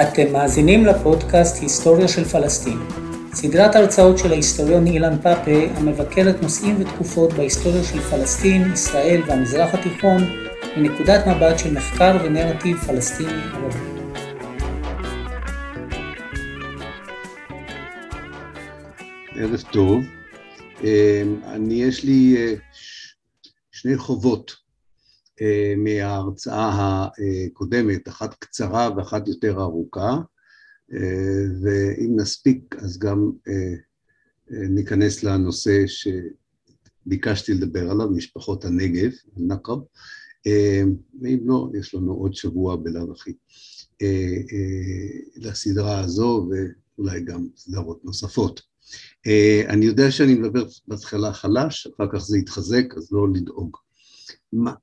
אתם מאזינים לפודקאסט היסטוריה של פלסטין, סדרת הרצאות של ההיסטוריון אילן פאפה המבקרת נושאים ותקופות בהיסטוריה של פלסטין, ישראל והמזרח התיכון מנקודת מבט של מחקר ונרטיב פלסטיני ערבי. ערב טוב. אמ, אני, יש לי אה, שני חובות מההרצאה הקודמת, אחת קצרה ואחת יותר ארוכה, אה, ואם נספיק אז גם ניכנס לנושא שביקשתי לדבר עליו, משפחות הנגב, נקב, ואם לא, יש לנו עוד שבוע בלאו הכי לסדרה הזו ואולי גם סדרות נוספות. אה, אני יודע שאני מדבר בהתחלה חלש, אחר כך זה יתחזק, אז לא לדאוג.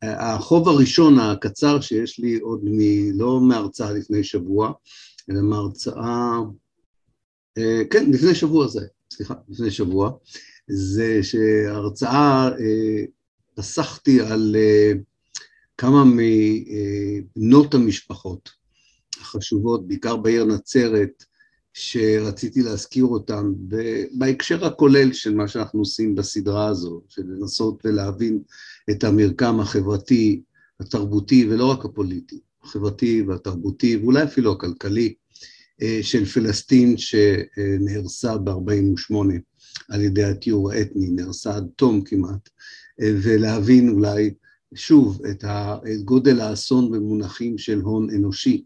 החוב הראשון הקצר שיש לי עוד מ... לא מהרצאה לפני שבוע, אלא מהרצאה, אה, כן, לפני שבוע זה, סליחה, לפני שבוע, זה שהרצאה, אה, פסחתי על כמה מבנות המשפחות החשובות, בעיקר בעיר נצרת, שרציתי להזכיר אותם בהקשר הכולל של מה שאנחנו עושים בסדרה הזו, של לנסות ולהבין את המרקם החברתי, התרבותי ולא רק הפוליטי, החברתי והתרבותי ואולי אפילו הכלכלי אה, של פלסטין שנהרסה ב-48 על ידי התיאור האתני, נהרסה עד תום כמעט, אה, ולהבין אולי שוב את גודל האסון במונחים של הון אנושי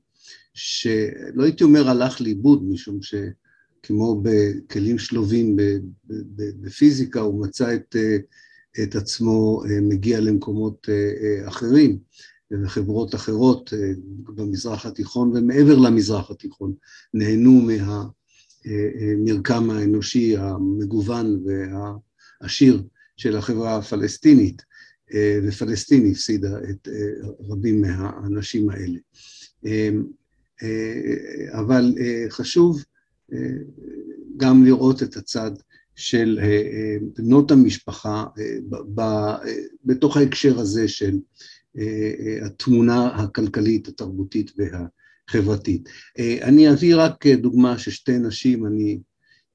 שלא הייתי אומר הלך לאיבוד, משום שכמו בכלים שלובים בפיזיקה, הוא מצא את, את עצמו אה, מגיע למקומות אה, אה, אחרים וחברות אחרות במזרח התיכון ומעבר למזרח התיכון נהנו מהמרקם האנושי המגוון והעשיר של החברה הפלסטינית, ופלסטין הפסידה את רבים מהאנשים האלה. אבל חשוב גם לראות את הצד של בנות המשפחה בתוך ההקשר הזה של התמונה הכלכלית, התרבותית והחברתית. אני אביא רק דוגמה ששתי נשים, אני,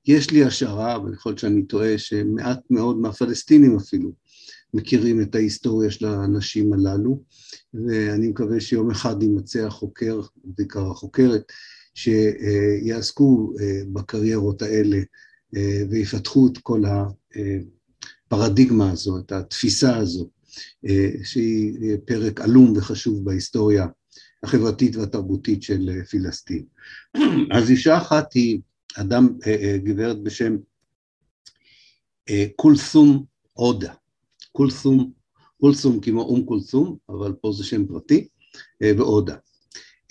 יש לי השערה, ויכול להיות שאני טועה, שמעט מאוד מהפלסטינים אפילו מכירים את ההיסטוריה של הנשים הללו, ואני מקווה שיום אחד יימצא החוקר, בעיקר החוקרת, שיעסקו אה, בקריירות האלה אה, ויפתחו את כל הפרדיגמה הזו, את התפיסה הזו, אה, שהיא פרק עלום וחשוב בהיסטוריה החברתית והתרבותית של פילסטין. אז אישה אחת היא אדם, גברת בשם קולסום עודה. קולסום, קולסום כמו אום קולסום, אבל פה זה שם פרטי, אה, ועודה.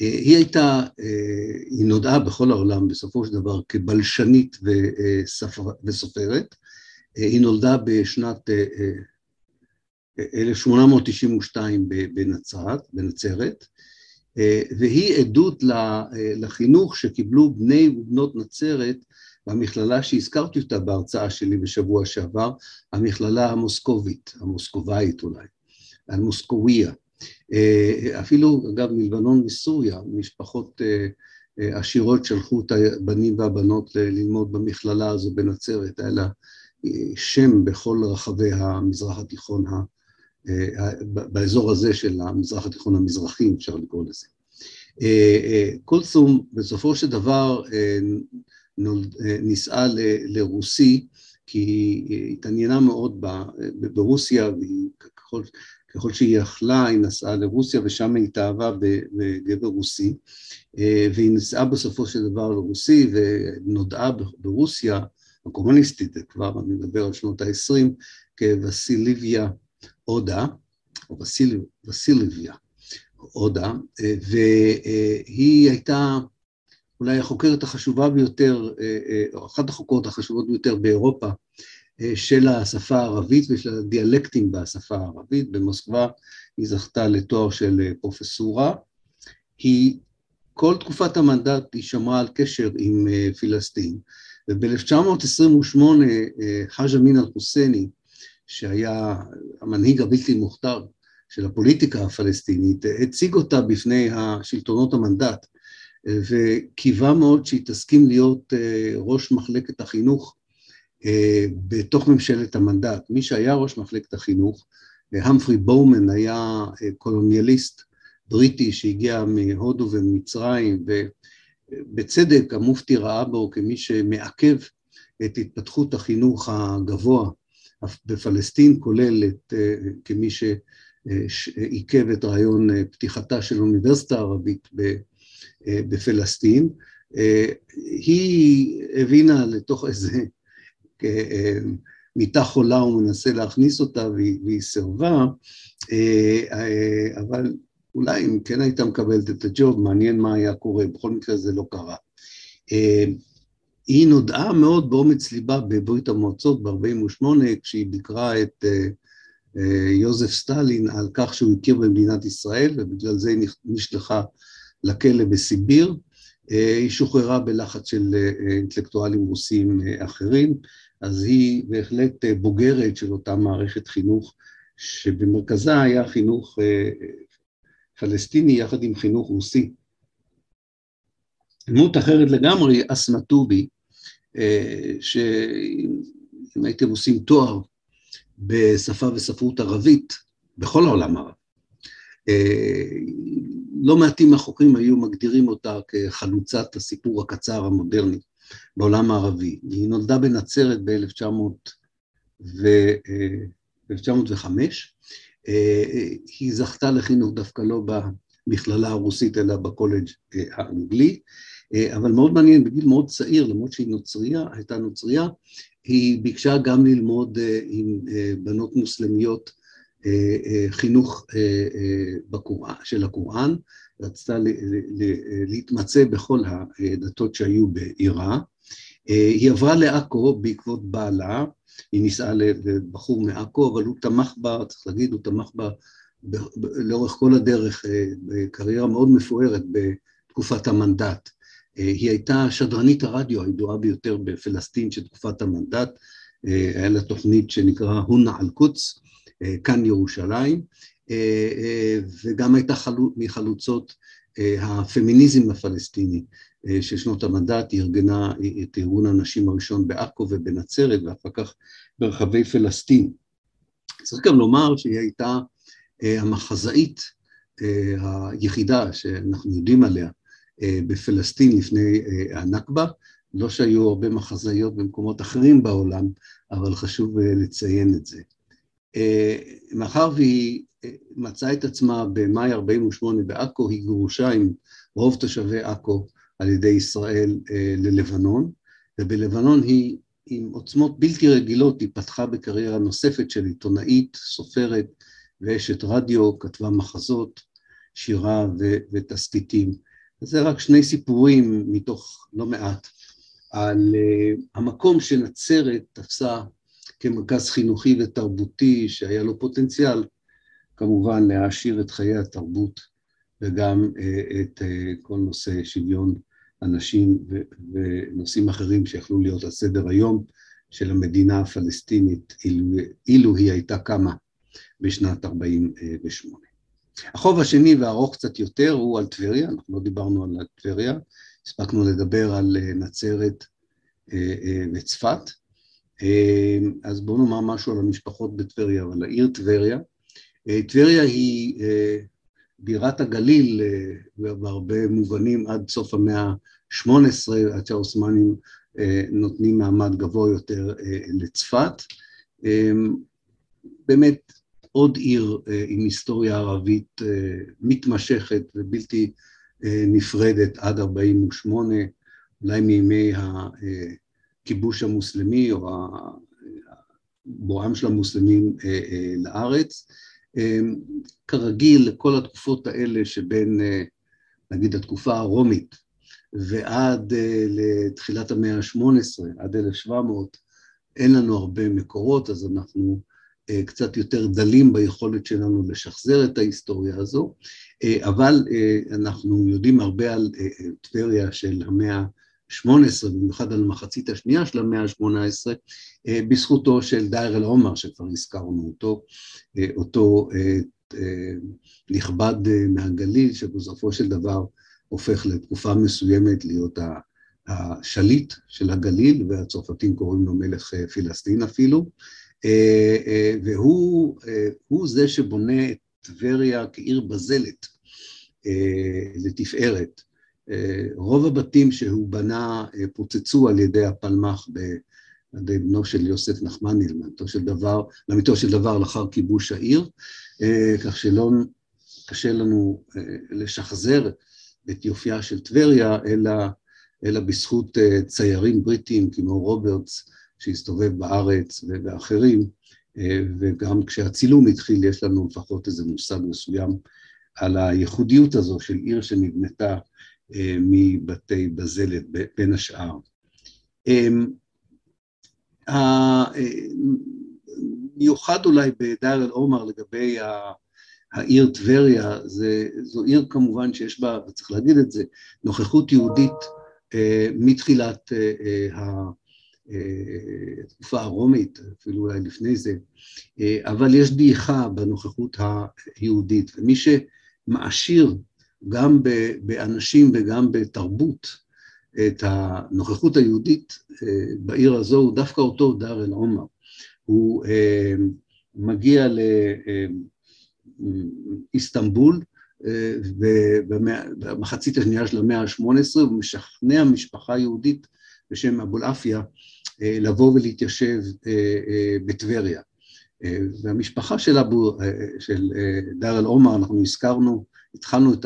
אה, היא הייתה, אה, היא נודעה בכל העולם בסופו של דבר כבלשנית וסופרת. היא נולדה בשנת 1892 בנצרת, בנצרת, והיא עדות לחינוך שקיבלו בני ובנות נצרת במכללה שהזכרתי אותה בהרצאה שלי בשבוע שעבר, המכללה המוסקובית, המוסקובאית אולי, המוסקוויה. אה, אפילו, אגב, מלבנון מסוריה, משפחות אה, אה, עשירות שלחו את הבנים והבנות ללמוד במכללה הזו בנצרת, היה לה שם בכל רחבי המזרח התיכון, באזור הזה של המזרח התיכון המזרחי, אפשר לקרוא לזה. קולסום בסופו של דבר אה, נישאה לרוסי, כי היא התעניינה מאוד ברוסיה, וככל שהיא יכלה, היא נסעה לרוסיה, ושם היא התאהבה בגבר רוסי, אה, והיא נישאה בסופו של דבר לרוסי, ונודעה ברוסיה, הקומוניסטית, כבר אני מדבר על שנות ה-20, כווסיליביה אודה, או וסיליביה אודה, אה, והיא הייתה אולי החוקרת החשובה ביותר, אה, אה, או אחת החוקרות החשובות ביותר באירופה אה, של השפה הערבית ושל הדיאלקטים בשפה הערבית. במוסקבה היא זכתה לתואר של פרופסורה. היא, כל תקופת המנדט היא שמרה על קשר עם פילסטין, וב-1928 חאג' אמין אל-חוסייני, שהיה המנהיג הבלתי מוכתר של הפוליטיקה הפלסטינית, הציג אותה בפני השלטונות המנדט וקיווה מאוד שהיא תסכים להיות ראש מחלקת החינוך בתוך ממשלת המנדט. מי שהיה ראש מחלקת החינוך, המפרי בואומן היה קולוניאליסט בריטי שהגיע מהודו ומצרים, ובצדק המופתי ראה בו כמי שמעכב את התפתחות החינוך הגבוה בפלסטין, כולל את, כמי שעיכב את רעיון פתיחתה של אוניברסיטה ערבית בפלסטין. היא הבינה לתוך איזה מיטה חולה, הוא מנסה להכניס אותה והיא סירבה, אבל אולי אם כן הייתה מקבלת את הג'וב, מעניין מה היה קורה, בכל מקרה זה לא קרה. היא נודעה מאוד באומץ ליבה בברית המועצות ב-48', כשהיא ביקרה את יוזף סטלין על כך שהוא הכיר במדינת ישראל, ובגלל זה היא נשלחה לכלא בסיביר. היא שוחררה בלחץ של אינטלקטואלים רוסים אחרים, אז היא בהחלט בוגרת של אותה מערכת חינוך, שבמרכזה היה חינוך פלסטיני יחד עם חינוך רוסי. דמות אחרת לגמרי, אסמה טובי, שאם הייתם עושים תואר בשפה וספרות ערבית, בכל העולם הערבי, לא מעטים מהחוקרים היו מגדירים אותה כחלוצת הסיפור הקצר המודרני בעולם הערבי. היא נולדה בנצרת ב-1905, היא זכתה לחינוך דווקא לא במכללה הרוסית אלא בקולג' האנגלי, אבל מאוד מעניין, בגיל מאוד צעיר, למרות שהיא נוצריה, הייתה נוצריה, היא ביקשה גם ללמוד עם בנות מוסלמיות חינוך של הקוראן, רצתה להתמצא בכל הדתות שהיו בעירה. היא עברה לעכו בעקבות בעלה, היא נישאה לבחור מעכו, אבל הוא תמך בה, צריך להגיד, הוא תמך בה לאורך כל הדרך, בקריירה מאוד מפוארת בתקופת המנדט. היא הייתה שדרנית הרדיו הידועה ביותר בפלסטין של תקופת המנדט, היה לה תוכנית שנקרא הונה אל-קודס, כאן ירושלים, וגם הייתה מחלוצות הפמיניזם הפלסטיני של שנות המנדט, היא ארגנה את ארגון הנשים הראשון בעכו ובנצרת ואחר כך ברחבי פלסטין. צריך גם לומר שהיא הייתה המחזאית היחידה שאנחנו יודעים עליה בפלסטין לפני הנכבה, לא שהיו הרבה מחזאיות במקומות אחרים בעולם, אבל חשוב לציין את זה. מאחר והיא מצאה את עצמה במאי 48' בעכו, היא גרושה עם רוב תושבי עכו על ידי ישראל ללבנון, ובלבנון היא עם עוצמות בלתי רגילות, היא פתחה בקריירה נוספת של עיתונאית, סופרת ואשת רדיו, כתבה מחזות, שירה ותסכיתים. זה רק שני סיפורים מתוך לא מעט על המקום שנצרת תפסה כמרכז חינוכי ותרבותי שהיה לו פוטנציאל כמובן להעשיר את חיי התרבות וגם את כל נושא שוויון הנשים ונושאים אחרים שיכלו להיות על סדר היום של המדינה הפלסטינית אילו, אילו היא הייתה קמה בשנת 48'. החוב השני והארוך קצת יותר הוא על טבריה, אנחנו לא דיברנו על טבריה, הספקנו לדבר על נצרת וצפת, אז בואו נאמר משהו על המשפחות בטבריה, אבל העיר טבריה, טבריה היא בירת הגליל בהרבה מובנים עד סוף המאה ה-18, עד שהעות'מאנים נותנים מעמד גבוה יותר לצפת. באמת עוד עיר עם היסטוריה ערבית מתמשכת ובלתי נפרדת עד 48', אולי מימי הכיבוש המוסלמי או בואם של המוסלמים לארץ. כרגיל, לכל התקופות האלה שבין, נגיד, התקופה הרומית ועד לתחילת המאה ה-18, עד 1700, אין לנו הרבה מקורות, אז אנחנו קצת יותר דלים ביכולת שלנו לשחזר את ההיסטוריה הזו, אבל אנחנו יודעים הרבה על טבריה של המאה ה-18, במיוחד על המחצית השנייה של המאה ה-18, בזכותו של דייר אל-עומר, שכבר הזכרנו אותו, אותו נכבד מהגליל, שבסופו של דבר הופך לתקופה מסוימת להיות השליט של הגליל, והצרפתים קוראים לו מלך פילסטין אפילו, והוא זה שבונה את טבריה כעיר בזלת לתפארת. רוב הבתים שהוא בנה פוצצו על ידי הפלמ"ח על ידי בנו של יוסף נחמני, לאמיתו של דבר, לאמיתו של דבר לאחר כיבוש העיר, כך שלא קשה לנו לשחזר את יופייה של טבריה, אלא, אלא בזכות ציירים בריטים כמו רוברטס שהסתובב בארץ ואחרים, וגם כשהצילום התחיל יש לנו לפחות איזה מושג מסוים על הייחודיות הזו של עיר שנבנתה מבתי בזלת בין השאר. המיוחד אולי בדאר אל עומר לגבי העיר טבריה, זו עיר כמובן שיש בה, וצריך להגיד את זה, נוכחות יהודית מתחילת התקופה הרומית, אפילו אולי לפני זה, אבל יש דעיכה בנוכחות היהודית, ומי שמעשיר גם באנשים וגם בתרבות את הנוכחות היהודית בעיר הזו הוא דווקא אותו דאר אל עומר. הוא מגיע לאיסטנבול במחצית השנייה של המאה ה-18 ומשכנע משפחה יהודית בשם אבולעפיה לבוא ולהתיישב בטבריה. והמשפחה של, אבו, של דאר אל עומר, אנחנו הזכרנו, התחלנו את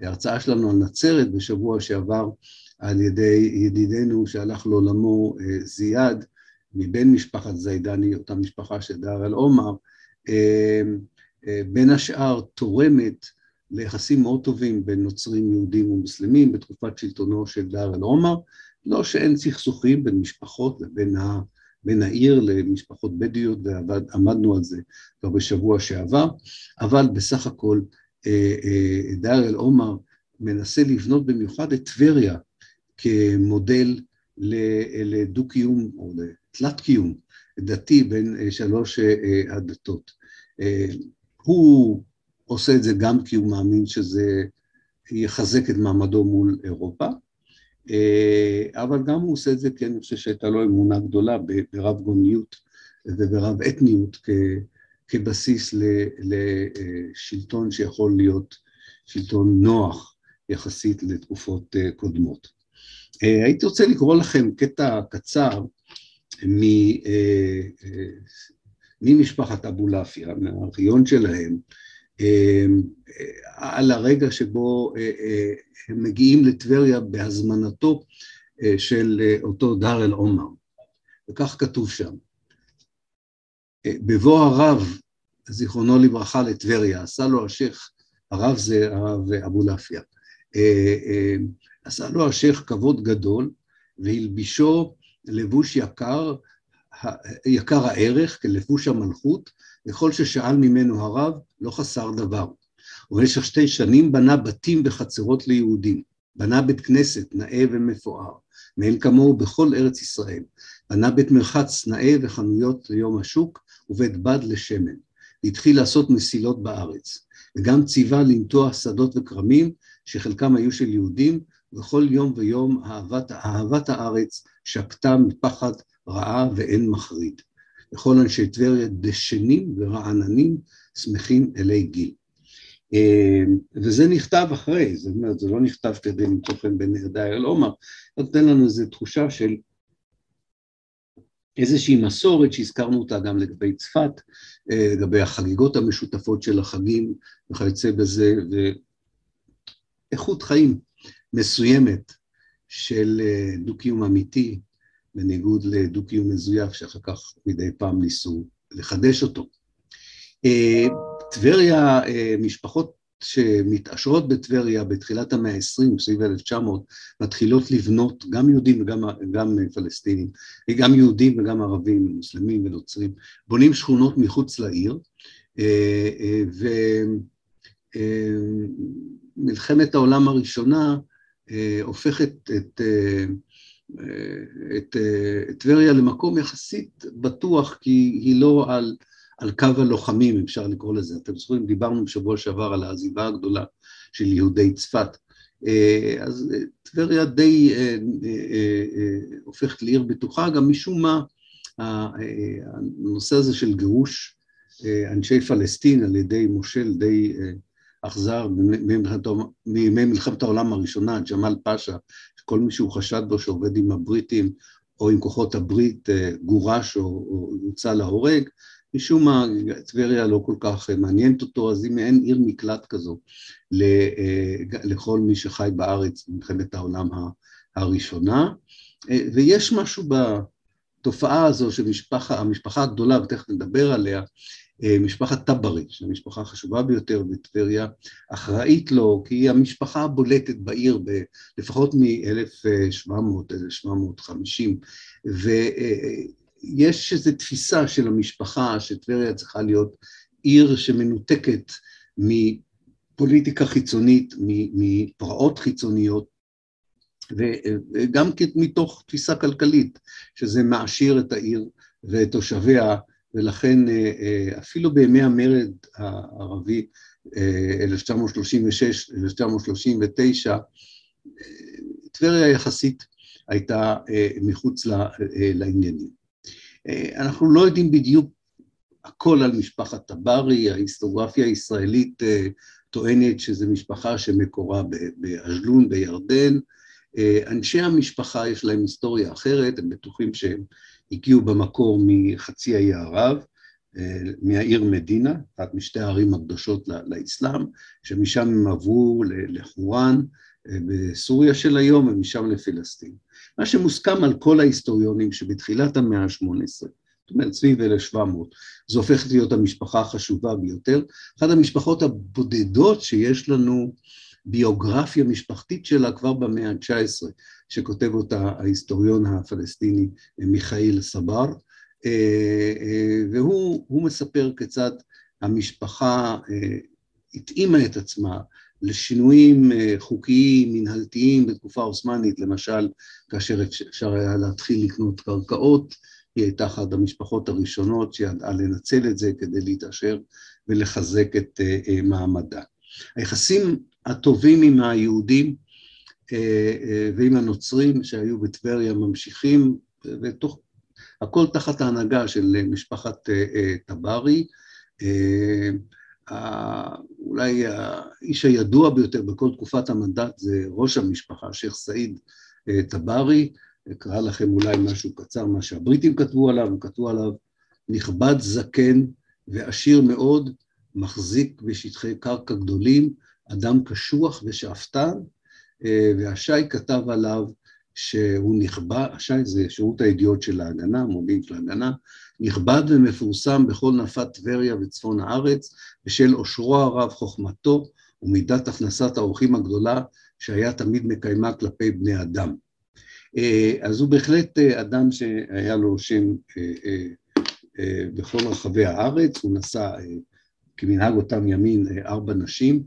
ההרצאה שלנו על נצרת בשבוע שעבר על ידי ידידנו שהלך לעולמו זיאד, מבין משפחת זיידני, אותה משפחה של דאר אל עומר, בין השאר תורמת ליחסים מאוד טובים בין נוצרים, יהודים ומוסלמים בתקופת שלטונו של דאר אל עומר, לא שאין סכסוכים בין משפחות ובין ה... בין העיר למשפחות בדואיות, ועמדנו על זה כבר בשבוע שעבר, אבל בסך הכל דאר אל עומר מנסה לבנות במיוחד את טבריה כמודל לדו-קיום או לתלת-קיום דתי בין שלוש הדתות. הוא עושה את זה גם כי הוא מאמין שזה יחזק את מעמדו מול אירופה, אבל גם הוא עושה את זה כי אני חושב שהייתה לו אמונה גדולה ברב גוניות וברב אתניות כבסיס לשלטון שיכול להיות שלטון נוח יחסית לתקופות קודמות. הייתי רוצה לקרוא לכם קטע קצר ממשפחת אבולעפיה, מהארכיון שלהם, על הרגע שבו הם מגיעים לטבריה בהזמנתו של אותו דאר אל עומר, וכך כתוב שם: בבוא הרב, זיכרונו לברכה, לטבריה, עשה לו השייח, הרב זה הרב אבולעפיה, עשה לו השייח כבוד גדול והלבישו לבוש יקר, יקר הערך כלבוש המלכות, וכל ששאל ממנו הרב לא חסר דבר. ובמשך שתי שנים בנה בתים וחצרות ליהודים, בנה בית כנסת נאה ומפואר, מאין כמוהו בכל ארץ ישראל, בנה בית מרחץ נאה וחנויות ליום השוק ובית בד לשמן, והתחיל לעשות מסילות בארץ, וגם ציווה לנטוע שדות וכרמים שחלקם היו של יהודים, וכל יום ויום אהבת, אהבת הארץ שקטה מפחד רעה ואין מחריד. וכל אנשי טבריה דשנים ורעננים שמחים אלי גיל. וזה נכתב אחרי, זאת אומרת, זה לא נכתב כדי למצוא חן בעיני עומר, זה נותן לנו איזו תחושה של איזושהי מסורת שהזכרנו אותה גם לגבי צפת, לגבי החגיגות המשותפות של החגים וכיוצא בזה, ואיכות חיים מסוימת של דו-קיום אמיתי, בניגוד לדו-קיום מזויף שאחר כך מדי פעם ניסו לחדש אותו. טבריה, משפחות שמתעשרות בטבריה בתחילת המאה ה-20, סביב 1900, מתחילות לבנות, גם יהודים וגם גם פלסטינים, גם יהודים וגם ערבים, מוסלמים ונוצרים, בונים שכונות מחוץ לעיר, ומלחמת העולם הראשונה הופכת את, את, את טבריה למקום יחסית בטוח, כי היא לא על על קו הלוחמים, אפשר לקרוא לזה. אתם זוכרים, דיברנו בשבוע שעבר על העזיבה הגדולה של יהודי צפת אז טבריה די הופכת לעיר בטוחה, גם משום מה הנושא הזה של גירוש אנשי פלסטין על ידי מושל די אכזר מימי מלחמת העולם הראשונה, ג'מאל פאשה, שכל מי שהוא חשד בו שעובד עם הבריטים או עם כוחות הברית גורש או יוצא להורג, משום מה טבריה לא כל כך מעניינת אותו, אז היא מעין עיר מקלט כזו לכל מי שחי בארץ במלחמת העולם הראשונה, ויש משהו בתופעה הזו שהמשפחה הגדולה, ותכף נדבר עליה, משפחת טברי, שהיא המשפחה החשובה ביותר בטבריה, אחראית לו, כי היא המשפחה הבולטת בעיר לפחות מ-1700-1750, ויש איזו תפיסה של המשפחה שטבריה צריכה להיות עיר שמנותקת מפוליטיקה חיצונית, מפרעות חיצוניות, וגם מתוך תפיסה כלכלית, שזה מעשיר את העיר ואת תושביה, ולכן אפילו בימי המרד הערבי, 1936-1939, טבריה יחסית הייתה מחוץ לעניינים. אנחנו לא יודעים בדיוק הכל על משפחת טברי, ההיסטוריוגרפיה הישראלית טוענת שזו משפחה שמקורה באז'לון בירדן, אנשי המשפחה יש להם היסטוריה אחרת, הם בטוחים שהם הגיעו במקור מחצי האי ערב, מהעיר מדינה, אחת משתי הערים הקדושות לאסלאם, שמשם הם עברו לחורן בסוריה של היום ומשם לפלסטין. מה שמוסכם על כל ההיסטוריונים שבתחילת המאה ה-18, זאת אומרת סביב 1700, זו הופכת להיות המשפחה החשובה ביותר, אחת המשפחות הבודדות שיש לנו ביוגרפיה משפחתית שלה כבר במאה ה-19, שכותב אותה ההיסטוריון הפלסטיני מיכאיל סבר, והוא מספר כיצד המשפחה התאימה את עצמה לשינויים חוקיים, מנהלתיים בתקופה עות'מאנית, למשל, כאשר אפשר היה להתחיל לקנות קרקעות, היא הייתה אחת המשפחות הראשונות שידעה לנצל את זה כדי להתעשר ולחזק את מעמדה. היחסים הטובים עם היהודים ועם הנוצרים שהיו בטבריה ממשיכים, ותוך, הכל תחת ההנהגה של משפחת טברי. אולי האיש הידוע ביותר בכל תקופת המנדט זה ראש המשפחה, שייח' סעיד טברי, אקרא לכם אולי משהו קצר, מה שהבריטים כתבו עליו, הם כתבו עליו נכבד זקן ועשיר מאוד, מחזיק בשטחי קרקע גדולים, אדם קשוח ושאפתן, והשי כתב עליו שהוא נכבד, השי זה שירות הידיעות של ההגנה, מודיעין של ההגנה, נכבד ומפורסם בכל נפת טבריה וצפון הארץ, בשל עושרו הרב, חוכמתו ומידת הכנסת האורחים הגדולה שהיה תמיד מקיימה כלפי בני אדם. אז הוא בהחלט אדם שהיה לו שם בכל רחבי הארץ, הוא נשא כמנהג אותם ימין ארבע נשים,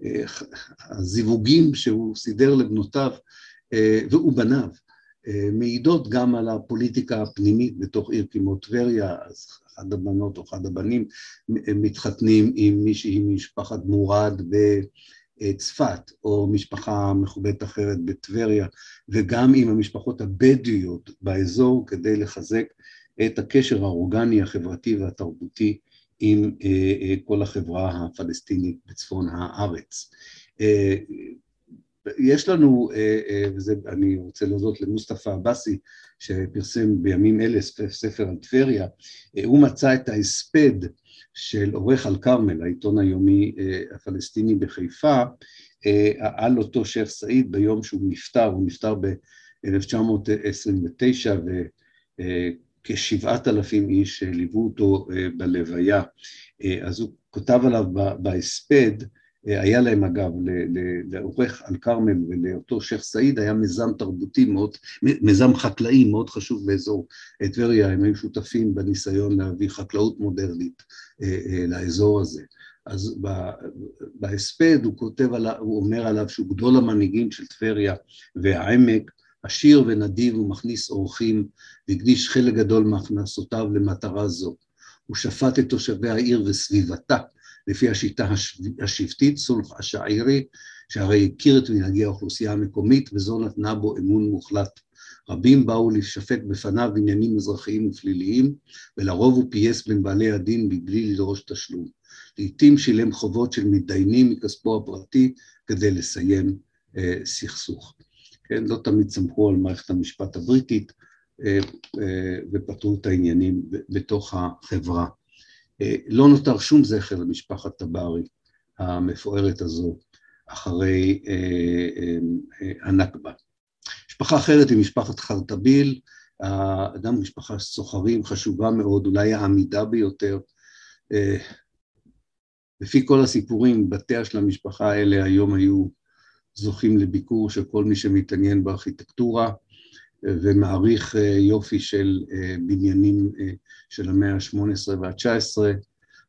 והזיווגים שהוא סידר לבנותיו ובניו מעידות גם על הפוליטיקה הפנימית בתוך עיר כמו טבריה, אז אחד הבנות או אחד הבנים מתחתנים עם מישהי משפחת מורד בצפת, או משפחה מכובדת אחרת בטבריה, וגם עם המשפחות הבדואיות באזור כדי לחזק את הקשר האורגני, החברתי והתרבותי עם כל החברה הפלסטינית בצפון הארץ. יש לנו, ואני רוצה להודות למוסטפא עבאסי, שפרסם בימים אלה ספר על טבריה, הוא מצא את ההספד של עורך על כרמל, העיתון היומי הפלסטיני בחיפה, על אותו שייח' סעיד ביום שהוא נפטר, הוא נפטר ב-1929 וכשבעת אלפים איש ליוו אותו בלוויה, אז הוא כותב עליו בהספד, היה להם אגב, לעורך על כרמל ולאותו שייח' סעיד היה מיזם תרבותי מאוד, מיזם חקלאי מאוד חשוב באזור טבריה, הם היו שותפים בניסיון להביא חקלאות מודרנית לאזור הזה. אז בהספד הוא כותב, הוא אומר עליו שהוא גדול המנהיגים של טבריה והעמק, עשיר ונדיב ומכניס אורחים, והקדיש חלק גדול מהכנסותיו למטרה זו. הוא שפט את תושבי העיר וסביבתה, לפי השיטה השבטית, סולח השעירי, שהרי הכיר את מנהגי האוכלוסייה המקומית וזו נתנה בו אמון מוחלט. רבים באו להישפט בפניו עניינים אזרחיים ופליליים, ולרוב הוא פייס בין בעלי הדין מבלי לדרוש תשלום. לעתים שילם חובות של מתדיינים מכספו הפרטי כדי לסיים אה, סכסוך. כן, לא תמיד סמכו על מערכת המשפט הבריטית אה, אה, ופתרו את העניינים בתוך החברה. אה, לא נותר שום זכר למשפחת טברי המפוארת הזו אחרי הנכבה. משפחה אחרת היא משפחת חרטביל, גם משפחה סוחרים חשובה מאוד, אולי העמידה ביותר. לפי כל הסיפורים, בתיה של המשפחה האלה היום היו זוכים לביקור של כל מי שמתעניין בארכיטקטורה ומעריך אה, יופי של אה, בניינים של המאה ה-18 וה-19,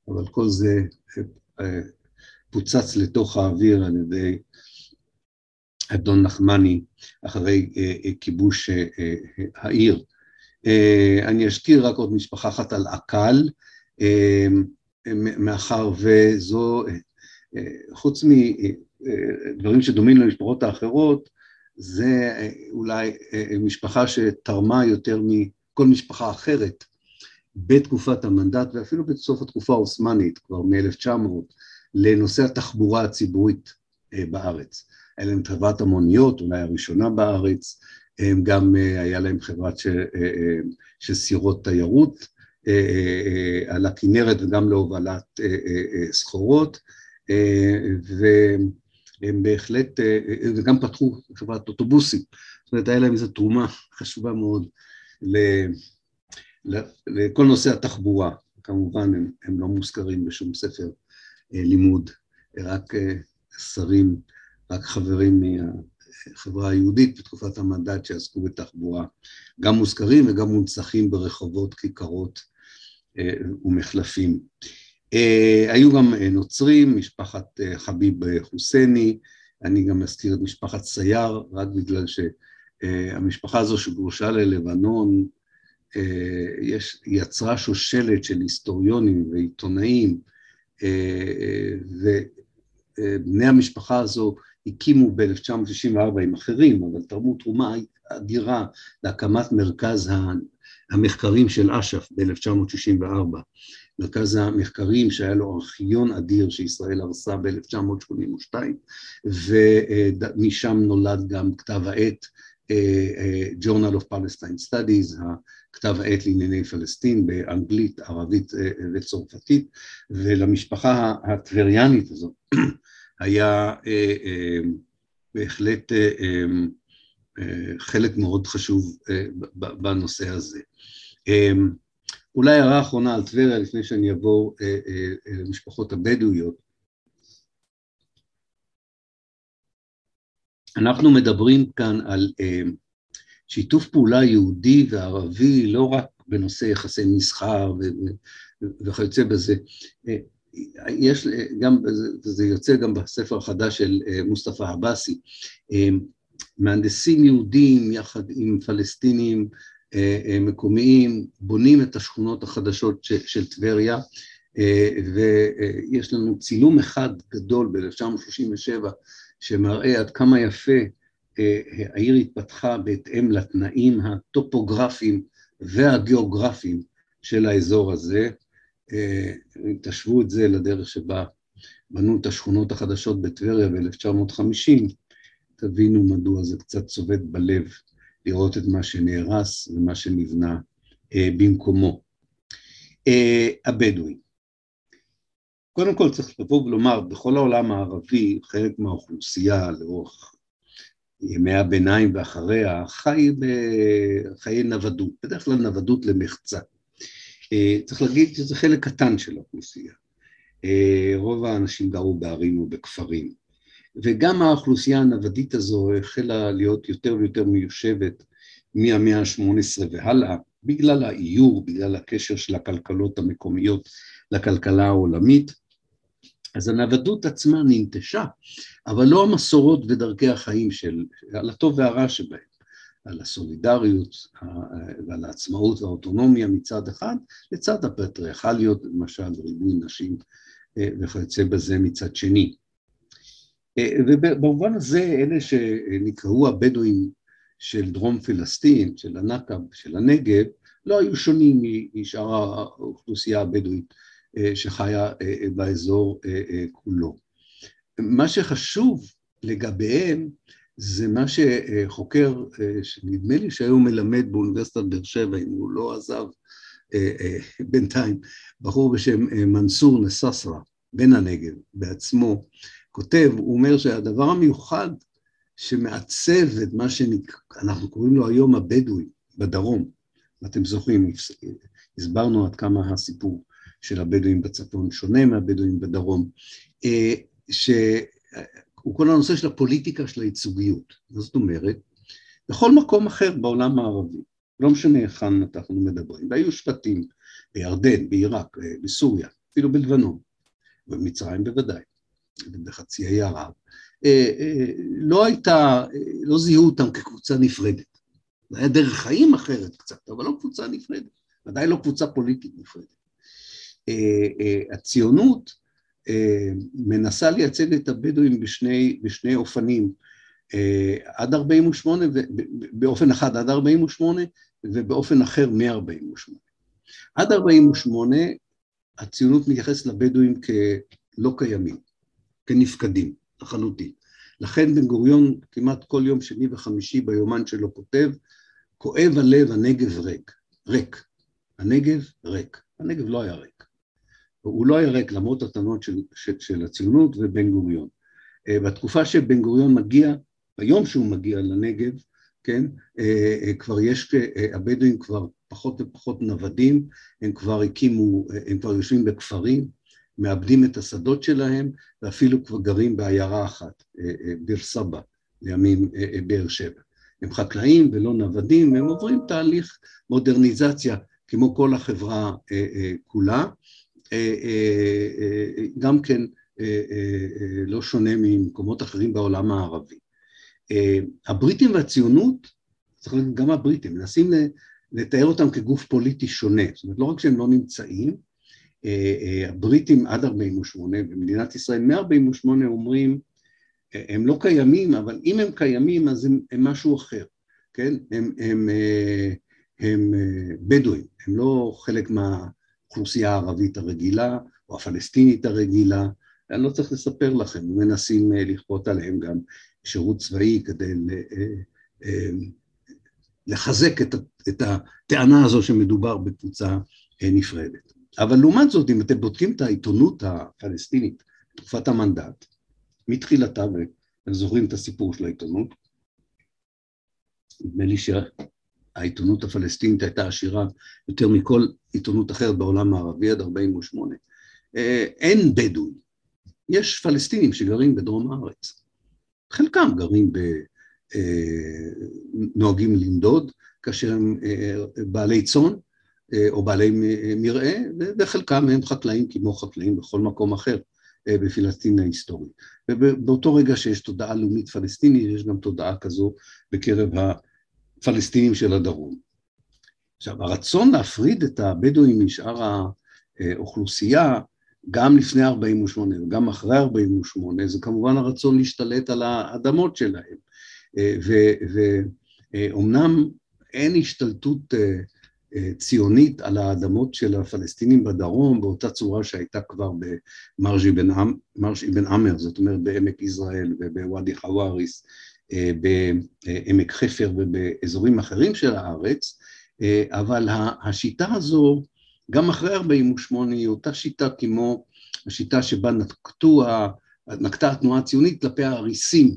אבל כל זה פוצץ לתוך האוויר על ידי אדון נחמני אחרי כיבוש העיר. אני אזכיר רק עוד משפחה אחת על עקל, מאחר וזו, חוץ מדברים שדומים למשפחות האחרות, זה אולי משפחה שתרמה יותר מכל משפחה אחרת בתקופת המנדט ואפילו בסוף התקופה העות'מאנית, כבר מ-1900, לנושא התחבורה הציבורית בארץ. היה להם חברת המוניות, אולי הראשונה בארץ, גם היה להם חברת של סירות תיירות, על הכנרת וגם להובלת סחורות, והם בהחלט, וגם פתחו חברת אוטובוסים, זאת אומרת, היה להם איזו תרומה חשובה מאוד לכל נושא התחבורה, כמובן הם, הם לא מוזכרים בשום ספר לימוד, רק שרים, רק חברים מהחברה היהודית בתקופת המנדט שעסקו בתחבורה, גם מוזכרים וגם מונצחים ברחובות, כיכרות ומחלפים. היו גם נוצרים, משפחת חביב חוסייני, אני גם אזכיר את משפחת סייר, רק בגלל שהמשפחה הזו שגורשה ללבנון, יש, יצרה שושלת של היסטוריונים ועיתונאים, ובני המשפחה הזו הקימו ב-1964 עם אחרים, אבל תרמו תרומה אדירה להקמת מרכז המחקרים של אש"ף ב-1964, מרכז המחקרים שהיה לו ארכיון אדיר שישראל הרסה ב-1982, ומשם נולד גם כתב העת Journal of Palestine Studies, כתב העת לענייני פלסטין באנגלית, ערבית וצרפתית, ולמשפחה הטבריאנית הזו היה בהחלט חלק מאוד חשוב בנושא הזה. אולי הערה אחרונה על טבריה לפני שאני אעבור למשפחות הבדואיות. אנחנו מדברים כאן על שיתוף פעולה יהודי וערבי לא רק בנושא יחסי מסחר וכיוצא בזה, יש גם, זה יוצא גם בספר החדש של מוסטפא עבאסי, מהנדסים יהודים יחד עם פלסטינים מקומיים בונים את השכונות החדשות של טבריה ויש לנו צילום אחד גדול ב-1937 שמראה עד כמה יפה העיר התפתחה בהתאם לתנאים הטופוגרפיים והגיאוגרפיים של האזור הזה. תשוו את זה לדרך שבה בנו את השכונות החדשות בטבריה ב-1950, תבינו מדוע זה קצת צובט בלב לראות את מה שנהרס ומה שנבנה במקומו. הבדואים. קודם כל צריך לבוא ולומר, בכל העולם הערבי, חלק מהאוכלוסייה לאורך ימי הביניים ואחריה, חי בחיי נוודות, בדרך כלל נוודות למחצה. צריך להגיד שזה חלק קטן של האוכלוסייה. רוב האנשים גרו בערים ובכפרים. וגם האוכלוסייה הנוודית הזו החלה להיות יותר ויותר מיושבת מהמאה ה-18 והלאה, בגלל האיור, בגלל הקשר של הכלכלות המקומיות לכלכלה העולמית. אז הנוודות עצמה ננטשה, אבל לא המסורות ודרכי החיים של, על הטוב והרע שבהם, על הסולידריות ועל העצמאות והאוטונומיה מצד אחד, לצד הפטריארכליות, למשל ריבוי נשים וכיוצא בזה מצד שני. ובמובן הזה אלה שנקראו הבדואים של דרום פלסטין, של הנקב, של הנגב, לא היו שונים משאר האוכלוסייה הבדואית שחיה באזור כולו. מה שחשוב לגביהם זה מה שחוקר, שנדמה לי שהיום מלמד באוניברסיטת באר שבע, אם הוא לא עזב בינתיים, בחור בשם מנסור נססרה, בן הנגב בעצמו, כותב, הוא אומר שהדבר המיוחד שמעצב את מה שאנחנו קוראים לו היום הבדואי בדרום, אתם זוכרים, הסברנו עד כמה הסיפור של הבדואים בצפון שונה מהבדואים בדרום, שהוא כל הנושא של הפוליטיקה של הייצוגיות. זאת אומרת, בכל מקום אחר בעולם הערבי, לא משנה היכן אנחנו מדברים, והיו שבטים בירדן, בעיראק, בסוריה, אפילו בלבנון, במצרים בוודאי, בחצי האי ערב, לא הייתה, לא זיהו אותם כקבוצה נפרדת. זה היה דרך חיים אחרת קצת, אבל לא קבוצה נפרדת, ודאי לא קבוצה פוליטית נפרדת. הציונות מנסה לייצג את הבדואים בשני, בשני אופנים, עד 48, באופן אחד עד 48 ובאופן אחר מ-48. עד 48 הציונות מתייחסת לבדואים כלא קיימים, כנפקדים לחלוטין. לכן בן גוריון כמעט כל יום שני וחמישי ביומן שלו כותב, כואב הלב הנגב ריק, ריק. הנגב ריק. הנגב לא היה ריק. הוא לא היה ריק למרות הטענות של, של, של הציונות ובן גוריון. בתקופה שבן גוריון מגיע, ביום שהוא מגיע לנגב, כן, כבר יש, הבדואים כבר פחות ופחות נוודים, הם כבר הקימו, הם כבר יושבים בכפרים, מאבדים את השדות שלהם, ואפילו כבר גרים בעיירה אחת, ביר סבא, לימים באר שבע. הם חקלאים ולא נוודים, הם עוברים תהליך מודרניזציה כמו כל החברה כולה, גם כן לא שונה ממקומות אחרים בעולם הערבי. הבריטים והציונות, צריך להגיד גם הבריטים, מנסים לתאר אותם כגוף פוליטי שונה, זאת אומרת לא רק שהם לא נמצאים, הבריטים עד 48' במדינת ישראל מ-48' אומרים הם לא קיימים, אבל אם הם קיימים אז הם, הם משהו אחר, כן? הם, הם, הם בדואים, הם לא חלק מהאוכלוסייה הערבית הרגילה או הפלסטינית הרגילה, אני לא צריך לספר לכם, מנסים לכפות עליהם גם שירות צבאי כדי לחזק את הטענה הזו שמדובר בקבוצה נפרדת. אבל לעומת זאת, אם אתם בודקים את העיתונות הפלסטינית בתקופת המנדט, מתחילתה, ואתם זוכרים את הסיפור של העיתונות, נדמה לי שהעיתונות הפלסטינית הייתה עשירה יותר מכל עיתונות אחרת בעולם הערבי עד 48'. אין בדואים, יש פלסטינים שגרים בדרום הארץ. חלקם גרים ב... נוהגים לנדוד, כאשר הם בעלי צאן או בעלי מרעה, וחלקם הם חקלאים כמו חקלאים בכל מקום אחר. בפלסטין ההיסטורית. ובאותו רגע שיש תודעה לאומית פלסטינית, יש גם תודעה כזו בקרב הפלסטינים של הדרום. עכשיו, הרצון להפריד את הבדואים משאר האוכלוסייה, גם לפני 48' וגם אחרי 48', זה כמובן הרצון להשתלט על האדמות שלהם. ואומנם אין השתלטות ציונית על האדמות של הפלסטינים בדרום, באותה צורה שהייתה כבר במרג' אבן עמר, זאת אומרת בעמק יזרעאל ובוואדי חוואריס, בעמק חפר ובאזורים אחרים של הארץ, אבל השיטה הזו, גם אחרי 48' היא אותה שיטה כמו השיטה שבה נקטו, נקטה התנועה הציונית כלפי האריסים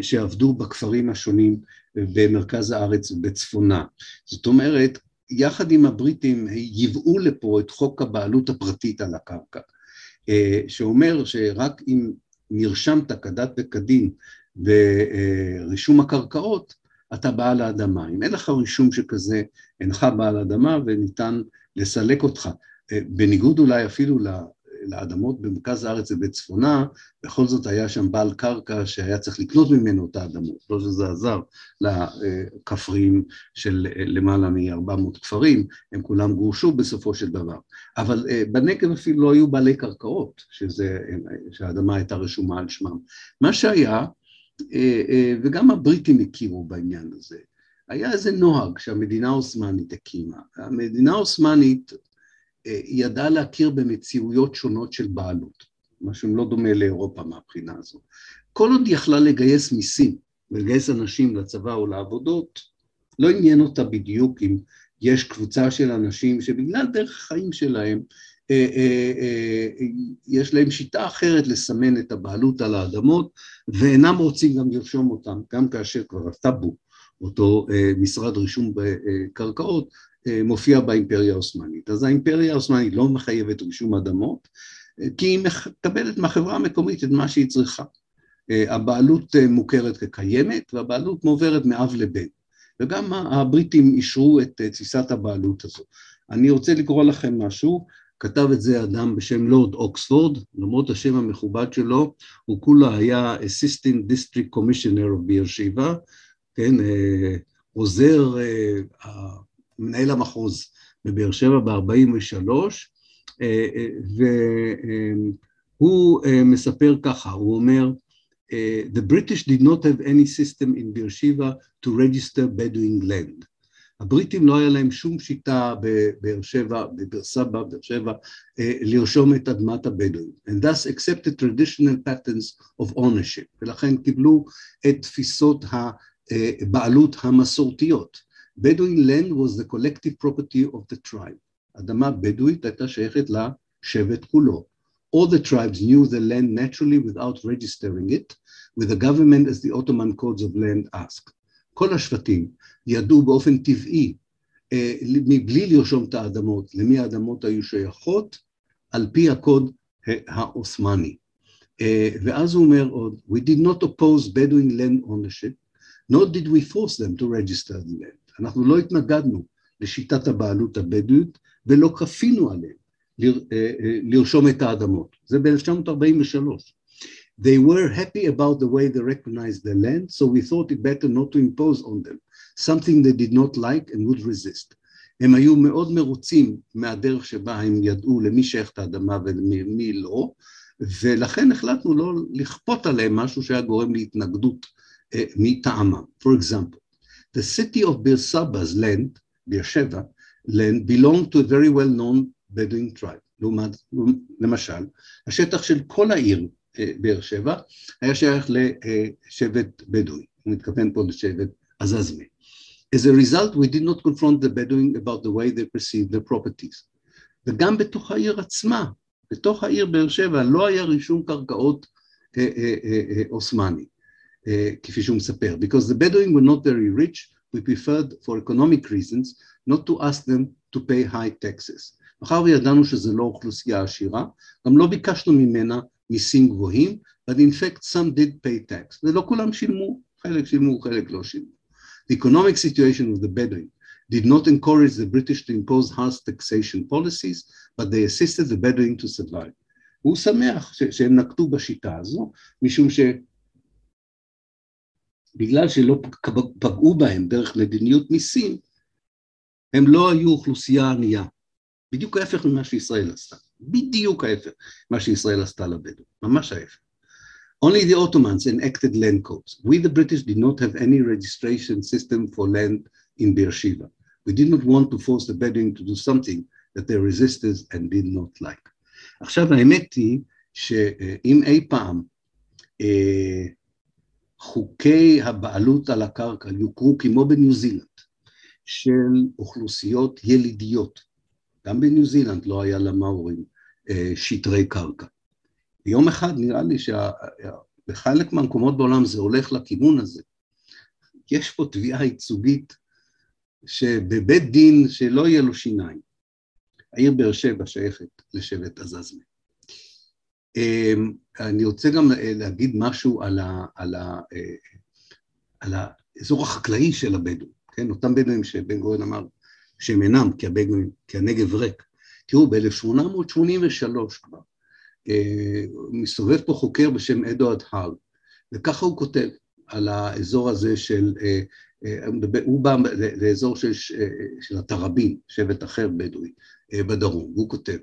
שעבדו בכפרים השונים במרכז הארץ ובצפונה. זאת אומרת, יחד עם הבריטים ייבאו לפה את חוק הבעלות הפרטית על הקרקע, שאומר שרק אם נרשמת כדת וכדין ברישום הקרקעות, אתה בעל האדמה. אם אין לך רישום שכזה, אינך בעל אדמה וניתן לסלק אותך. בניגוד אולי אפילו לאדמות במרכז הארץ ובצפונה, בכל זאת היה שם בעל קרקע שהיה צריך לקנות ממנו את האדמות, לא שזה עזר לכפריים של למעלה מ-400 כפרים, הם כולם גורשו בסופו של דבר. אבל בנגב אפילו לא היו בעלי קרקעות, שזה, שהאדמה הייתה רשומה על שמם. מה שהיה, וגם הבריטים הכירו בעניין הזה, היה איזה נוהג שהמדינה העות'מאנית הקימה. המדינה העות'מאנית אה, ידעה להכיר במציאויות שונות של בעלות, מה שלא דומה לאירופה מהבחינה הזו. כל עוד יכלה לגייס מיסים ולגייס אנשים לצבא או לעבודות, לא עניין אותה בדיוק אם יש קבוצה של אנשים שבגלל דרך החיים שלהם אה, אה, יש להם שיטה אחרת לסמן את הבעלות על האדמות ואינם רוצים גם לרשום אותם, גם כאשר כבר הטאבו אותו משרד רישום בקרקעות, מופיע באימפריה העות'מאנית. אז האימפריה העות'מאנית לא מחייבת רישום אדמות, אה, כי היא מקבלת מהחברה המקומית את מה שהיא צריכה. הבעלות מוכרת כקיימת והבעלות מועברת מאב לבן. וגם הבריטים אישרו את תפיסת הבעלות הזו. אני רוצה לקרוא לכם משהו, כתב את זה אדם בשם לורד אוקספורד, למרות השם המכובד שלו, הוא כולה היה Assistant District Commissioner of באר שבע, כן, אה, עוזר אה, מנהל המחוז בבאר שבע ב-43, אה, והוא מספר ככה, הוא אומר, The British did not have any system in באר שבע to register Bedouin land. הבריטים לא היה להם שום שיטה בבאר שבע, בבאר סבא, באר שבע, לרשום את אדמת הבדואים. And thus accepted traditional patterns of ownership. ולכן קיבלו את תפיסות ה... בעלות המסורתיות. Bedouin land was the collective property of the tribe. אדמה בדואית הייתה שייכת לשבט כולו. All the tribes knew the land naturally without registering it, with the government as the Ottoman codes of land asked. כל השבטים ידעו באופן טבעי, מבלי לרשום את האדמות, למי האדמות היו שייכות, על פי הקוד העות'מאני. ואז הוא אומר עוד, We did not oppose Bedouin land ownership, nor did we force them to register the land. אנחנו לא התנגדנו לשיטת הבעלות הבדואית ולא כפינו עליהם לרשום את האדמות. זה ב-1943. They were happy about the way they recognized the land, so we thought it better not to impose on them something they did not like and would resist. הם היו מאוד מרוצים מהדרך שבה הם ידעו למי שייך את האדמה ולמי לא, ולכן החלטנו לא לכפות עליהם משהו שהיה גורם להתנגדות מטעמם. For example, the city of Beersaba's land, באר שבע, land belonged to a very well known Bedouin tribe. לעומת, למשל, השטח של כל העיר באר שבע היה שייך לשבט בדואי, הוא מתכוון פה לשבט עזזמה. As a result, we did not confront the Bedouin about the way they perceived their properties. וגם בתוך העיר עצמה, בתוך העיר באר שבע, לא היה רישום קרקעות עות'מאני. כפי שהוא מספר, because the Bedouin were not very rich, we preferred for economic reasons not to ask them to pay high taxes. מאחר וידענו שזו לא אוכלוסייה עשירה, גם לא ביקשנו ממנה מיסים גבוהים, but in fact some did pay tax, ולא כולם שילמו, חלק שילמו, חלק לא שילמו. The economic situation of the Bedouin did not encourage the British to impose harsh taxation policies, but they assisted the Bedouin to survive. הוא שמח שהם נקטו בשיטה הזו, משום ש... בגלל שלא פגעו בהם דרך מדיניות מיסים, הם לא היו אוכלוסייה ענייה. בדיוק ההפך ממה שישראל עשתה. בדיוק ההפך ממה שישראל עשתה לבדואים. ממש ההפך. Only the Ottomans enacted land codes. We the British did not have any registration system for land in Beersheba. We did not want to force the Bedouin to do something that they resisted and did not like. עכשיו האמת היא שאם אי פעם אה, חוקי הבעלות על הקרקע יוכרו כמו בניו זילנד, של אוכלוסיות ילידיות. גם בניו זילנד לא היה למאורים שטרי קרקע. יום אחד נראה לי שבחלק מהמקומות בעולם זה הולך לכיוון הזה. יש פה תביעה ייצוגית שבבית דין שלא יהיה לו שיניים. העיר באר שבע שייכת לשבט עזזמה. אני רוצה גם אה, להגיד משהו על, ה, על, ה, אה, על האזור החקלאי של הבדואים, כן? אותם בדואים שבן גורן אמר שהם אינם, כי, הבדואים, כי הנגב ריק. תראו, ב-1883 כבר, מסתובב פה חוקר בשם אדוארד האל, וככה הוא כותב על האזור הזה של, הוא בא לאזור של, של התראבין, שבט אחר בדואי בדרום, והוא כותב,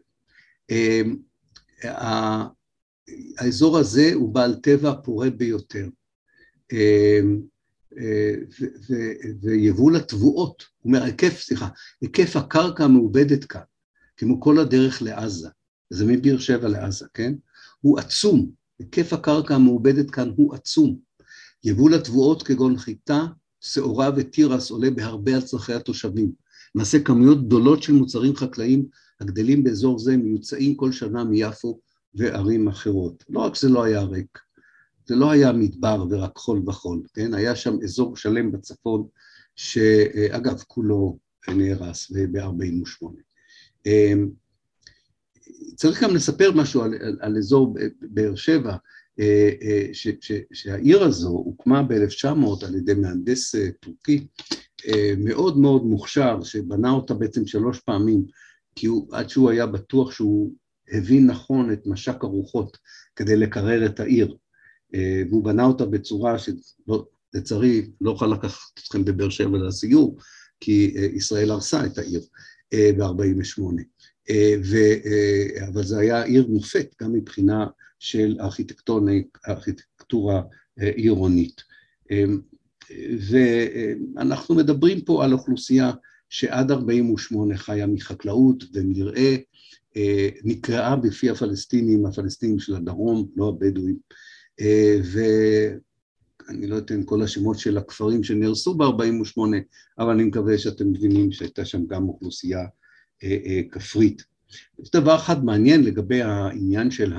האזור הזה הוא בעל טבע פורה ביותר, ויבול התבואות, הוא אומר, היקף, סליחה, היקף הקרקע המעובדת כאן, כמו כל הדרך לעזה, זה מבאר שבע לעזה, כן? הוא עצום, היקף הקרקע המעובדת כאן הוא עצום. יבול התבואות כגון חיטה, שעורה ותירס עולה בהרבה על צרכי התושבים. למעשה כמויות גדולות של מוצרים חקלאיים הגדלים באזור זה מיוצאים כל שנה מיפו וערים אחרות. לא רק שזה לא היה ריק, זה לא היה מדבר ורק חול וחול, כן? היה שם אזור שלם בצפון, שאגב, כולו נהרס ב-48. אמ, צריך גם לספר משהו על, על, על אזור באר שבע, אה, אה, ש, ש, שהעיר הזו הוקמה ב-1900 על ידי מהנדס אה, טורקי מאוד מאוד מוכשר, שבנה אותה בעצם שלוש פעמים, כי הוא, עד שהוא היה בטוח שהוא הבין נכון את משק הרוחות כדי לקרר את העיר. והוא בנה אותה בצורה שלצערי לא אוכל לקחת אתכם בבאר שבע לסיור, כי ישראל הרסה את העיר ב-48'. ו, אבל זה היה עיר מופת גם מבחינה של ארכיטקטורה עירונית. ואנחנו מדברים פה על אוכלוסייה שעד 48' חיה מחקלאות ומרעה, נקראה בפי הפלסטינים, הפלסטינים של הדרום, לא הבדואים, ואני לא אתן כל השמות של הכפרים שנהרסו ב-48', אבל אני מקווה שאתם מבינים שהייתה שם גם אוכלוסייה כפרית. יש דבר אחד מעניין לגבי העניין של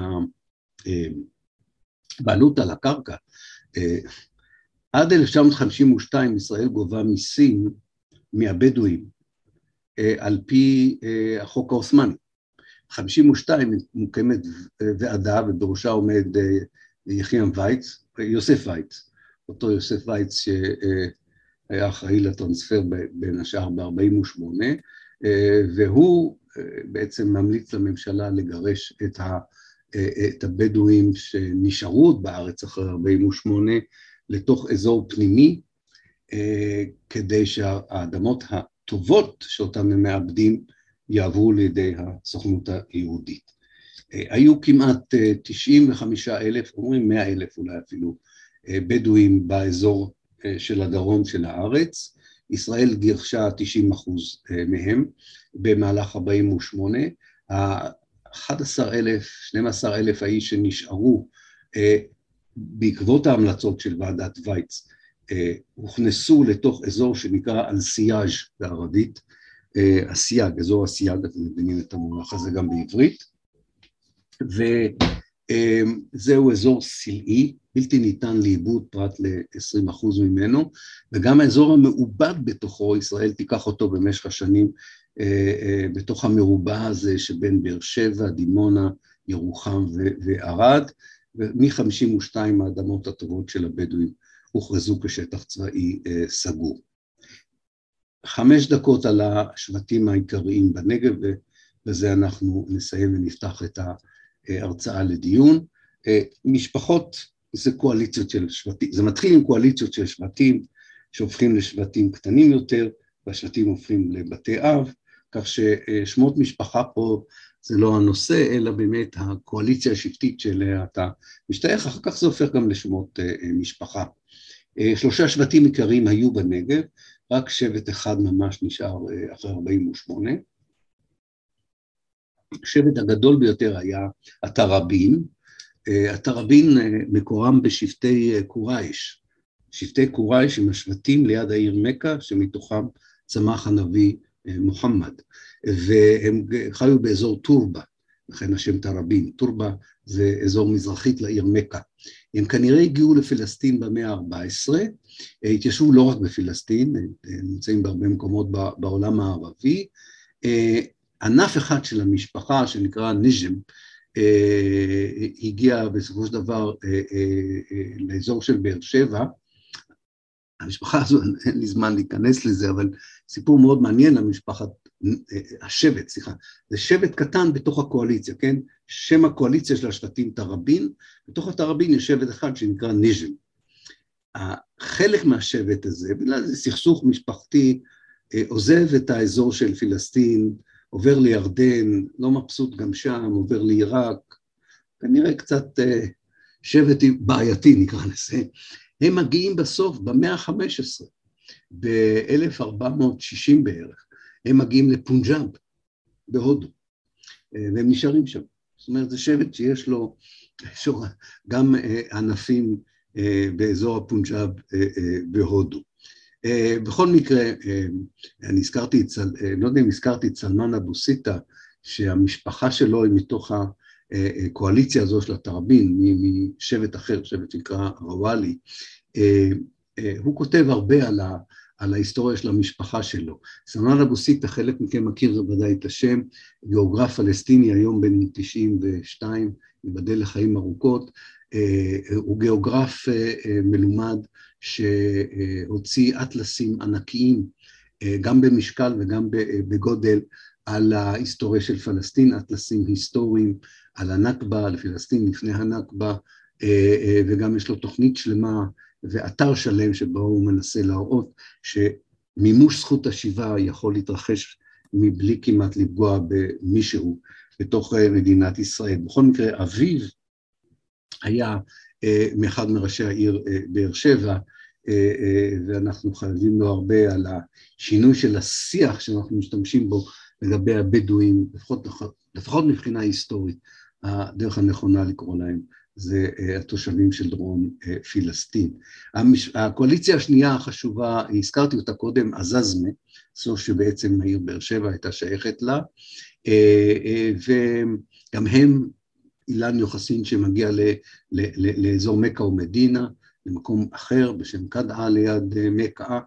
הבעלות על הקרקע. עד 1952 ישראל גובה מיסים מהבדואים על פי החוק העות'מאני. 52 מוקמת ועדה ובראשה עומד יחיעם וייץ, יוסף וייץ, אותו יוסף וייץ שהיה אחראי לטרנספר בין השאר ב-48, והוא בעצם ממליץ לממשלה לגרש את, ה, את הבדואים שנשארו בארץ אחרי 48 לתוך אזור פנימי, כדי שהאדמות הטובות שאותן הם מאבדים יעברו לידי הסוכנות היהודית. היו כמעט 95 אלף, אומרים 100 אלף אולי אפילו, בדואים באזור של הדרום של הארץ, ישראל גירשה 90 אחוז מהם במהלך 48, ה-11 אלף, 12 אלף איש שנשארו בעקבות ההמלצות של ועדת וייץ, הוכנסו לתוך אזור שנקרא אל-סייאז' בערבית, הסייג, אזור הסייג, אתם מבינים את המונח הזה גם בעברית, וזהו אזור סלעי, בלתי ניתן לעיבוד פרט ל-20% ממנו, וגם האזור המעובד בתוכו, ישראל תיקח אותו במשך השנים בתוך המרובע הזה שבין באר שבע, דימונה, ירוחם וערד, ומ-52 האדמות הטובות של הבדואים הוכרזו כשטח צבאי סגור. חמש דקות על השבטים העיקריים בנגב, ובזה אנחנו נסיים ונפתח את ההרצאה לדיון. משפחות זה קואליציות של שבטים, זה מתחיל עם קואליציות של שבטים שהופכים לשבטים קטנים יותר, והשבטים הופכים לבתי אב, כך ששמות משפחה פה זה לא הנושא, אלא באמת הקואליציה השבטית שאליה אתה משתייך, אחר כך זה הופך גם לשמות משפחה. שלושה שבטים עיקריים היו בנגב, רק שבט אחד ממש נשאר אחרי 48. השבט הגדול ביותר היה התראבין, התראבין מקורם בשבטי קורייש, שבטי קורייש עם השבטים ליד העיר מכה, שמתוכם צמח הנביא מוחמד, והם חיו באזור טורבה, לכן השם תראבין, טורבה זה אזור מזרחית לעיר מכה. הם כנראה הגיעו לפלסטין במאה ה-14, התיישבו לא רק בפלסטין, הם נמצאים בהרבה מקומות בעולם הערבי. ענף אחד של המשפחה שנקרא ניז'ם, הגיע בסופו של דבר לאזור של באר שבע, המשפחה הזו, אין לי זמן להיכנס לזה, אבל סיפור מאוד מעניין למשפחת, השבט, סליחה, זה שבט קטן בתוך הקואליציה, כן? שם הקואליציה של השבטים תראבין, בתוך התראבין יש שבט אחד שנקרא ניז'ל. חלק מהשבט הזה, בגלל זה סכסוך משפחתי, אה, עוזב את האזור של פלסטין, עובר לירדן, לא מבסוט גם שם, עובר לעיראק, כנראה קצת אה, שבט בעייתי נקרא לזה, הם מגיעים בסוף במאה ה-15, ב-1460 בערך, הם מגיעים לפונג'אב בהודו, אה, והם נשארים שם. זאת אומרת, זה שבט שיש לו גם ענפים באזור הפונג'אב בהודו. אה, בכל מקרה, אה, אני הזכרתי, אה, לא יודע אם הזכרתי את סלמן אבו סיטה, שהמשפחה שלו היא מתוך הקואליציה הזו של התראבין, משבט אחר, שבט שנקרא רוואלי, הוא כותב הרבה על, ה, על ההיסטוריה של המשפחה שלו. סלמן אבו סיטה, חלק מכם מכיר בוודאי את השם, גיאוגרף פלסטיני היום בן 92, ייבדל לחיים ארוכות, הוא גיאוגרף מלומד שהוציא אטלסים ענקיים, אה, גם במשקל וגם בגודל, על ההיסטוריה של פלסטין, אטלסים היסטוריים, על הנכבה, על פלסטין לפני הנכבה, אה, אה, וגם יש לו תוכנית שלמה ואתר שלם שבו הוא מנסה להראות שמימוש זכות השיבה יכול להתרחש מבלי כמעט לפגוע במישהו בתוך מדינת ישראל. בכל מקרה, אביו היה מאחד מראשי העיר באר שבע, אה, אה, ואנחנו חייבים לו הרבה על השינוי של השיח שאנחנו משתמשים בו לגבי הבדואים, לפחות, לפחות מבחינה היסטורית, הדרך הנכונה לקרוא להם זה אה, התושבים של דרום פילסטין. הקואליציה השנייה החשובה, הזכרתי אותה קודם, עזזמה, זו שבעצם העיר באר שבע הייתה שייכת לה, וגם הם אילן יוחסין שמגיע לאזור מכה ומדינה, למקום אחר בשם קדעה ליד אה.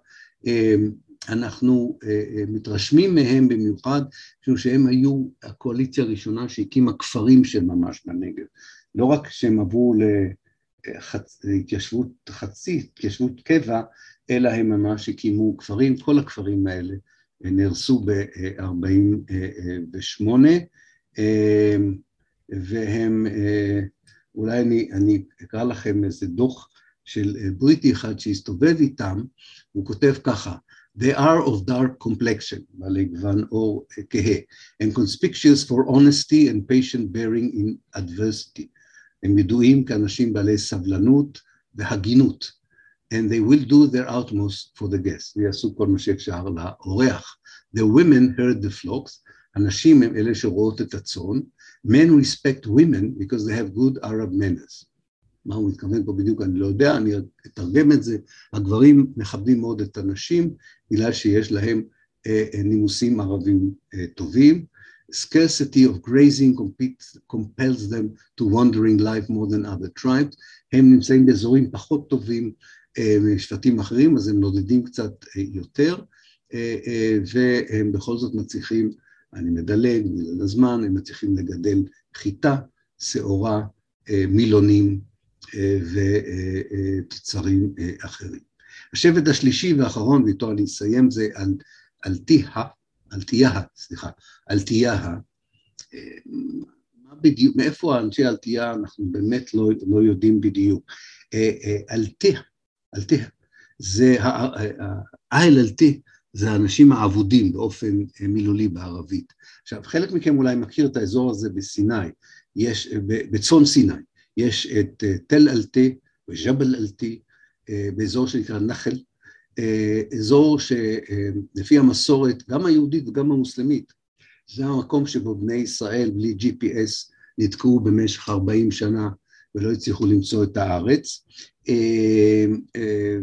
אה, אנחנו אה, מתרשמים מהם במיוחד, משום שהם היו הקואליציה הראשונה שהקימה כפרים של ממש בנגב. לא רק שהם עברו להתיישבות חצי, התיישבות קבע, אלא הם ממש הקימו כפרים, כל הכפרים האלה נהרסו ב-48', והם, אולי אני, אני אקרא לכם איזה דוח של בריטי אחד שהסתובב איתם, הוא כותב ככה, They are of dark complexion, בעלי גוון עור כהה, and conspicuous for honesty and patient bearing in adversity. הם ידועים כאנשים בעלי סבלנות והגינות, and they will do their utmost for the guests, ויעשו כל מה שאפשר לאורח. The women heard the flocks, הנשים הם אלה שרואות את הצאן, men respect women because they have good Arab manners. מה הוא מתכוון פה בדיוק אני לא יודע, אני אתרגם את זה. הגברים מכבדים מאוד את הנשים בגלל שיש להם אה, אה, נימוסים ערבים אה, טובים. Scarcity of grazing compels them to wandering life more than other tribes. הם נמצאים באזורים פחות טובים משבטים אחרים, אז הם נודדים קצת יותר, והם בכל זאת מצליחים, אני מדלג בגלל הזמן, הם מצליחים לגדל חיטה, שעורה, מילונים ותוצרים אחרים. השבט השלישי והאחרון, ואיתו אני אסיים, זה על, אלתיה, אלתיה, סליחה, אלתיה. מה בדיוק, מאיפה אנשי אלתיה אנחנו באמת לא, לא יודעים בדיוק. אלתיה, אלתיה, זה, האל אלתי זה האנשים האבודים באופן מילולי בערבית. עכשיו, חלק מכם אולי מכיר את האזור הזה בסיני, יש, בצאן סיני, יש את אה, תל אלטי וג'בל אלטי אה, באזור שנקרא נחל, אה, אזור שלפי המסורת, גם היהודית וגם המוסלמית, זה המקום שבו בני ישראל בלי GPS נתקעו במשך 40 שנה ולא הצליחו למצוא את הארץ,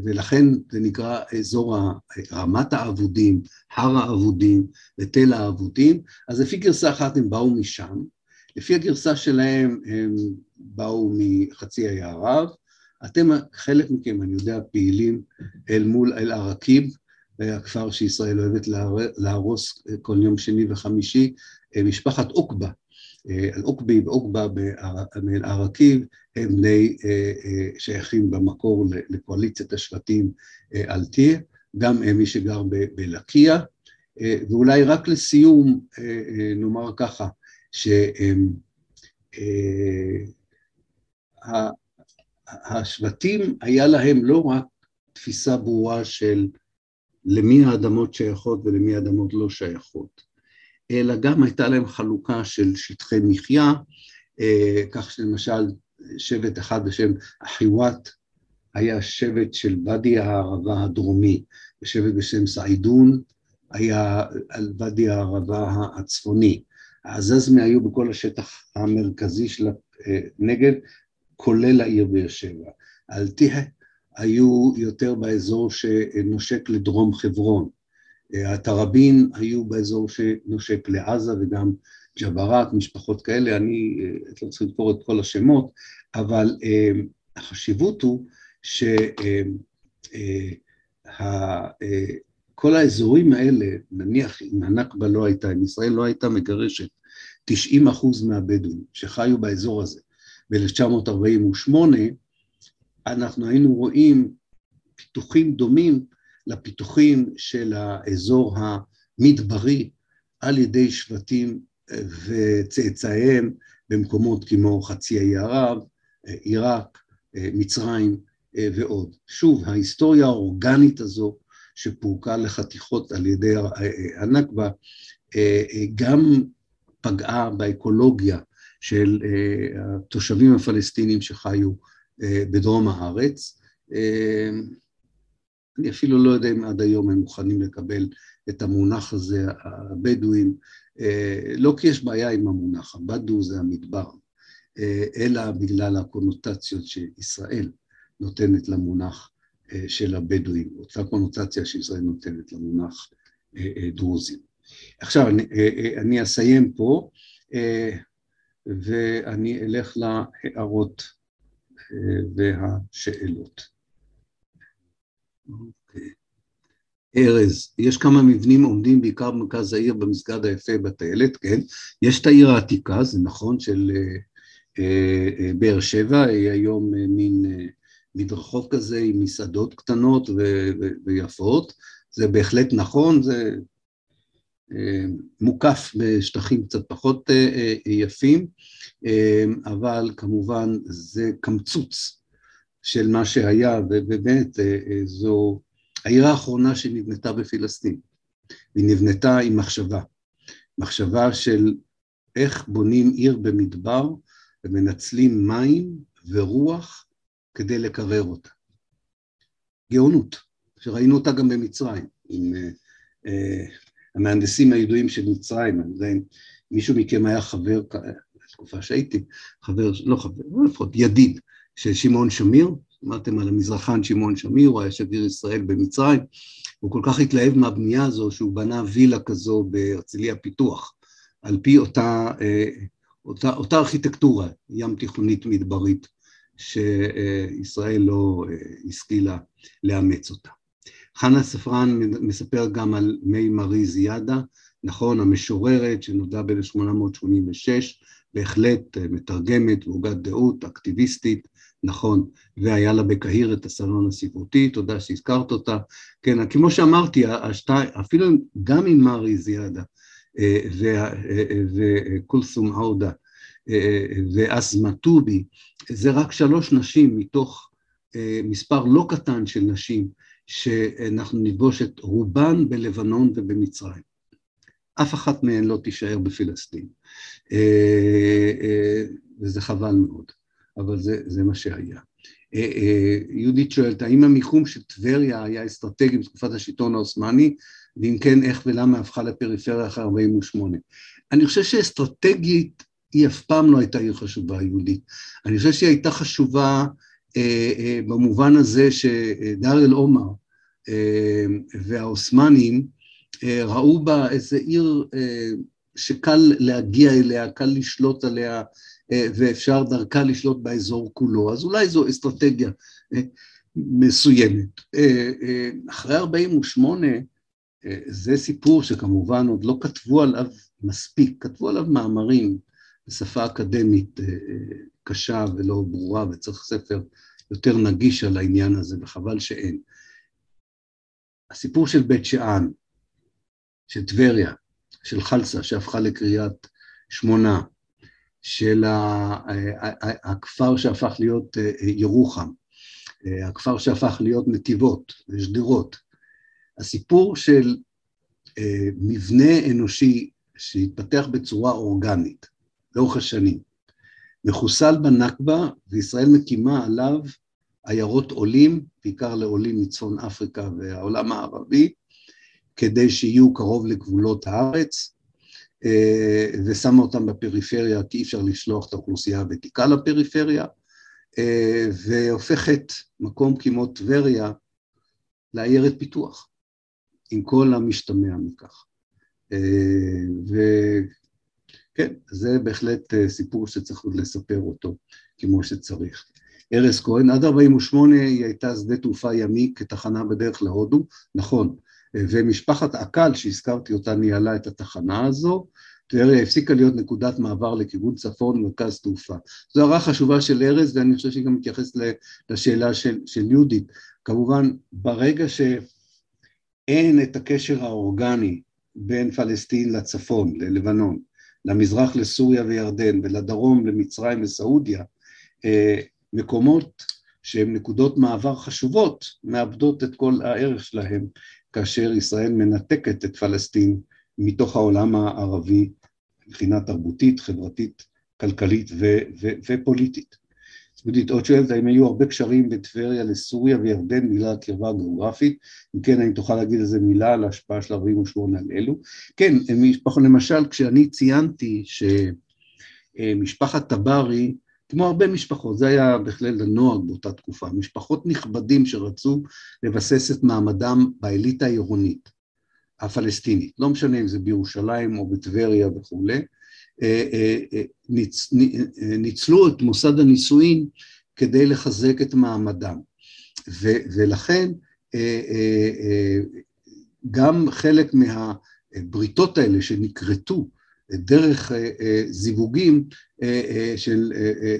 ולכן זה נקרא אזור רמת האבודים, הר האבודים ותל האבודים, אז לפי גרסה אחת הם באו משם, לפי הגרסה שלהם הם באו מחצי האי ערב, אתם, חלק מכם, אני יודע, פעילים אל מול אל-עראקיב, הכפר שישראל אוהבת להרוס כל יום שני וחמישי, משפחת עוקבה, אל-עוקבי ועוקבה מאל-עראקיב, הם בני שייכים במקור לקואליציית השבטים אלתיר, גם מי שגר בלקיה, ואולי רק לסיום נאמר ככה, השבטים היה להם לא רק תפיסה ברורה של למי האדמות שייכות ולמי האדמות לא שייכות, אלא גם הייתה להם חלוקה של שטחי מחיה, כך שלמשל שבט אחד בשם אחיוואט היה שבט של ואדי הערבה הדרומי, ושבט בשם סעידון היה על ואדי הערבה הצפוני. העזזמי היו בכל השטח המרכזי של הנגב, כולל העיר באר שבע. אלתיחה היו יותר באזור שנושק לדרום חברון. התראבין היו באזור שנושק לעזה וגם ג'בארת, משפחות כאלה, אני לא צריך לקרוא את כל השמות, אבל החשיבות הוא שכל האזורים האלה, נניח אם הנכבה לא הייתה, אם ישראל לא הייתה מגרשת 90 אחוז מהבדואים שחיו באזור הזה ב-1948, אנחנו היינו רואים פיתוחים דומים לפיתוחים של האזור המדברי על ידי שבטים וצאצאיהם במקומות כמו חצי האי ערב, עיראק, מצרים ועוד. שוב, ההיסטוריה האורגנית הזו שפורקה לחתיכות על ידי הנכבה גם פגעה באקולוגיה של התושבים הפלסטינים שחיו בדרום הארץ. אני אפילו לא יודע אם עד היום הם מוכנים לקבל את המונח הזה, הבדואים, לא כי יש בעיה עם המונח, הבדו זה המדבר, אלא בגלל הקונוטציות שישראל נותנת למונח של הבדואים, אותה קונוטציה שישראל נותנת למונח דרוזים. עכשיו, אני, אני אסיים פה, ואני אלך להערות והשאלות. אוקיי. ארז, יש כמה מבנים עומדים בעיקר במרכז העיר במסגד היפה בטיילת, כן? יש את העיר העתיקה, זה נכון, של אה, אה, באר שבע, היא היום אה, מין מדרחוב כזה עם מסעדות קטנות ויפות, זה בהחלט נכון, זה מוקף בשטחים קצת פחות יפים, אבל כמובן זה קמצוץ של מה שהיה, ובאמת זו העיר האחרונה שנבנתה בפלסטין, היא נבנתה עם מחשבה, מחשבה של איך בונים עיר במדבר ומנצלים מים ורוח כדי לקרר אותה. גאונות, שראינו אותה גם במצרים, עם המהנדסים הידועים של מצרים, אני יודע אם מישהו מכם היה חבר, בתקופה שהייתי, חבר, לא חבר, לא לפחות ידיד של שמעון שמיר, שמעתם על המזרחן שמעון שמיר, הוא היה שגריר ישראל במצרים, הוא כל כך התלהב מהבנייה הזו שהוא בנה וילה כזו בהרצליה פיתוח, על פי אותה, אה, אותה, אותה ארכיטקטורה ים תיכונית מדברית שישראל לא אה, השכילה לאמץ אותה. חנה ספרן מספר גם על מי מרי זיאדה, נכון, המשוררת שנולדה ב-1886, בהחלט אה, מתרגמת, והוגת דעות, אקטיביסטית, נכון, והיה לה בקהיר את הסלון הספרותי, תודה שהזכרת אותה. כן, כמו שאמרתי, השתי, אפילו גם עם מרי זיאדה אה, וקולסום עודה ואסמה טובי, זה רק שלוש נשים מתוך אה, מספר לא קטן של נשים שאנחנו נפגוש את רובן בלבנון ובמצרים. אף אחת מהן לא תישאר בפלסטין, וזה חבל מאוד. אבל זה, זה מה שהיה. אה, אה, יהודית שואלת, האם המיקום של טבריה היה אסטרטגי בתקופת השלטון העות'מאני, ואם כן, איך ולמה הפכה לפריפריה אחרי 48? אני חושב שאסטרטגית היא אף פעם לא הייתה עיר חשובה יהודית. אני חושב שהיא הייתה חשובה אה, אה, במובן הזה שדאר אל עומר אה, והעות'מאנים אה, ראו בה איזה עיר אה, שקל להגיע אליה, קל לשלוט עליה, אה, ואפשר דרכה לשלוט באזור כולו, אז אולי זו אסטרטגיה אה, מסוימת. אה, אחרי 48' זה סיפור שכמובן עוד לא כתבו עליו מספיק, כתבו עליו מאמרים בשפה אקדמית קשה ולא ברורה, וצריך ספר יותר נגיש על העניין הזה, וחבל שאין. הסיפור של בית שאן, של טבריה, של חלסה, שהפכה לקריית שמונה, של הכפר שהפך להיות ירוחם, הכפר שהפך להיות נתיבות ושדרות. הסיפור של מבנה אנושי שהתפתח בצורה אורגנית לאורך השנים, מחוסל בנכבה וישראל מקימה עליו עיירות עולים, בעיקר לעולים מצפון אפריקה והעולם הערבי, כדי שיהיו קרוב לגבולות הארץ, אה, ושמה אותם בפריפריה כי אי אפשר לשלוח את האוכלוסייה הוותיקה לפריפריה, אה, והופכת מקום כמו טבריה לעיירת פיתוח, עם כל המשתמע מכך. אה, וכן, זה בהחלט סיפור שצריך לספר אותו כמו שצריך. ארז כהן, עד 48' היא הייתה שדה תעופה ימי כתחנה בדרך להודו, נכון, ומשפחת עקל שהזכרתי אותה ניהלה את התחנה הזו, טבריה הפסיקה להיות נקודת מעבר לכיוון צפון מרכז תעופה. זו הערה חשובה של ארז ואני חושב שהיא גם מתייחסת לשאלה של, של יהודית. כמובן ברגע שאין את הקשר האורגני בין פלסטין לצפון, ללבנון, למזרח לסוריה וירדן ולדרום למצרים וסעודיה, אה, מקומות שהן נקודות מעבר חשובות מאבדות את כל הערך שלהם כאשר ישראל מנתקת את פלסטין מתוך העולם הערבי מבחינה תרבותית, חברתית, כלכלית ו- ו- ופוליטית. יהודית עוד שואלת האם היו הרבה קשרים בין טבריה לסוריה וירדן בגלל הקרבה הגיאוגרפית, אם כן האם תוכל להגיד איזה מילה על ההשפעה של 48 על אלו? כן, למשל כשאני ציינתי שמשפחת טברי כמו הרבה משפחות, זה היה בהחלט הנוהג באותה תקופה, משפחות נכבדים שרצו לבסס את מעמדם באליטה העירונית הפלסטינית, לא משנה אם זה בירושלים או בטבריה וכולי, ניצ, ניצלו את מוסד הנישואין כדי לחזק את מעמדם, ו, ולכן גם חלק מהבריתות האלה שנכרתו דרך אה, אה, זיווגים אה, של,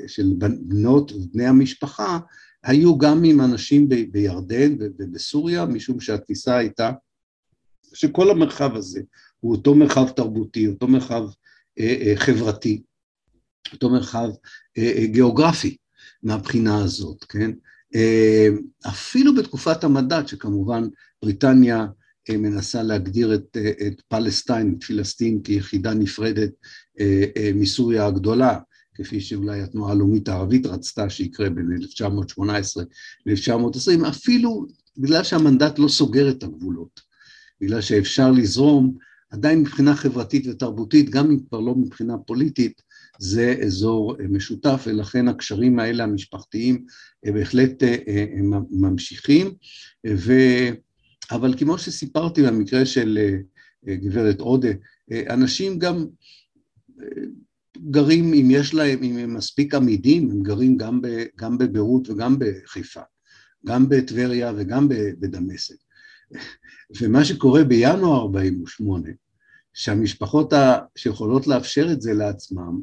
של בנות ובני המשפחה, היו גם עם אנשים בירדן ובסוריה, משום שהתפיסה הייתה שכל המרחב הזה הוא אותו מרחב תרבותי, אותו מרחב חברתי, אותו מרחב גיאוגרפי מהבחינה הזאת, כן? אפילו בתקופת המדד, שכמובן בריטניה מנסה להגדיר את, את פלסטיין, את פלסטין, כיחידה נפרדת אה, אה, מסוריה הגדולה, כפי שאולי התנועה הלאומית הערבית רצתה שיקרה בין 1918 ל-1920, אפילו בגלל שהמנדט לא סוגר את הגבולות, בגלל שאפשר לזרום, עדיין מבחינה חברתית ותרבותית, גם אם כבר לא מבחינה פוליטית, זה אזור אה, משותף, ולכן הקשרים האלה המשפחתיים בהחלט ממשיכים, ו... אבל כמו שסיפרתי במקרה של אה, אה, גברת עודה, אה, אנשים גם גרים, אם יש להם, אם הם מספיק עמידים, הם גרים גם, ב, גם בביירות וגם בחיפה, גם בטבריה וגם בדמשק. ומה שקורה בינואר 48, שהמשפחות שיכולות לאפשר את זה לעצמם,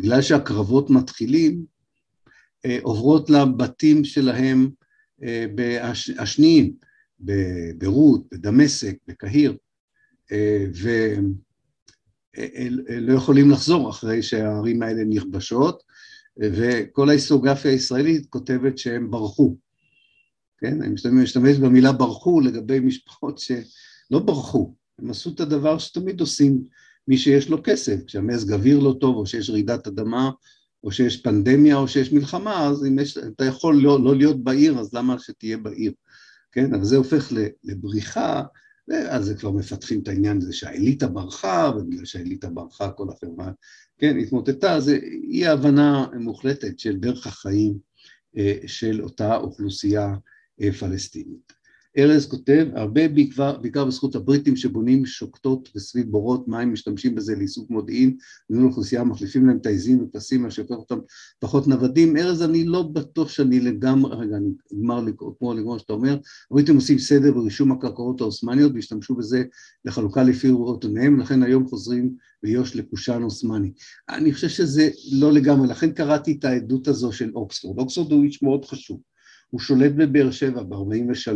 בגלל שהקרבות מתחילים, עוברות לבתים שלהם השניים, בביירות, בדמשק, בקהיר, אה, ולא אה, יכולים לחזור אחרי שהערים האלה נכבשות, וכל ההיסטוריוגרפיה הישראלית כותבת שהם ברחו. כן, אני משתמש במילה ברחו לגבי משפחות שלא ברחו, הם עשו את הדבר שתמיד עושים מי שיש לו כסף, כשהמזג אוויר לא טוב, או שיש רעידת אדמה, או שיש פנדמיה, או שיש מלחמה, אז אם יש, אתה יכול לא, לא להיות בעיר, אז למה שתהיה בעיר? כן? אבל זה הופך לבריחה, ואז זה כבר מפתחים את העניין הזה שהאליטה ברחה, ובגלל שהאליטה ברחה כל החברה, כן, התמוטטה, זה אי הבנה מוחלטת של דרך החיים אה, של אותה אוכלוסייה אה, פלסטינית. ארז כותב, הרבה בעיקר, בעיקר בזכות הבריטים שבונים שוקטות וסביב בורות מים, משתמשים בזה לאיסוף מודיעין, בניהול אוכלוסייה, מחליפים להם את העזים ופסים, מה שהופך אותם פחות נוודים. ארז, אני לא בטוח שאני לגמרי, רגע, אני אגמר כמו לגמרי שאתה אומר, הבריטים עושים סדר ברישום הקרקעות העות'מאניות והשתמשו בזה לחלוקה לפי ראות עיניהם, לכן היום חוזרים ביו"ש לקושאן עות'מאני. אני חושב שזה לא לגמרי, לכן קראתי את העדות הזו של אוקספורד. אוקספורד הוא איש מאוד חשוב. הוא שולט בבאר שבע ב-43,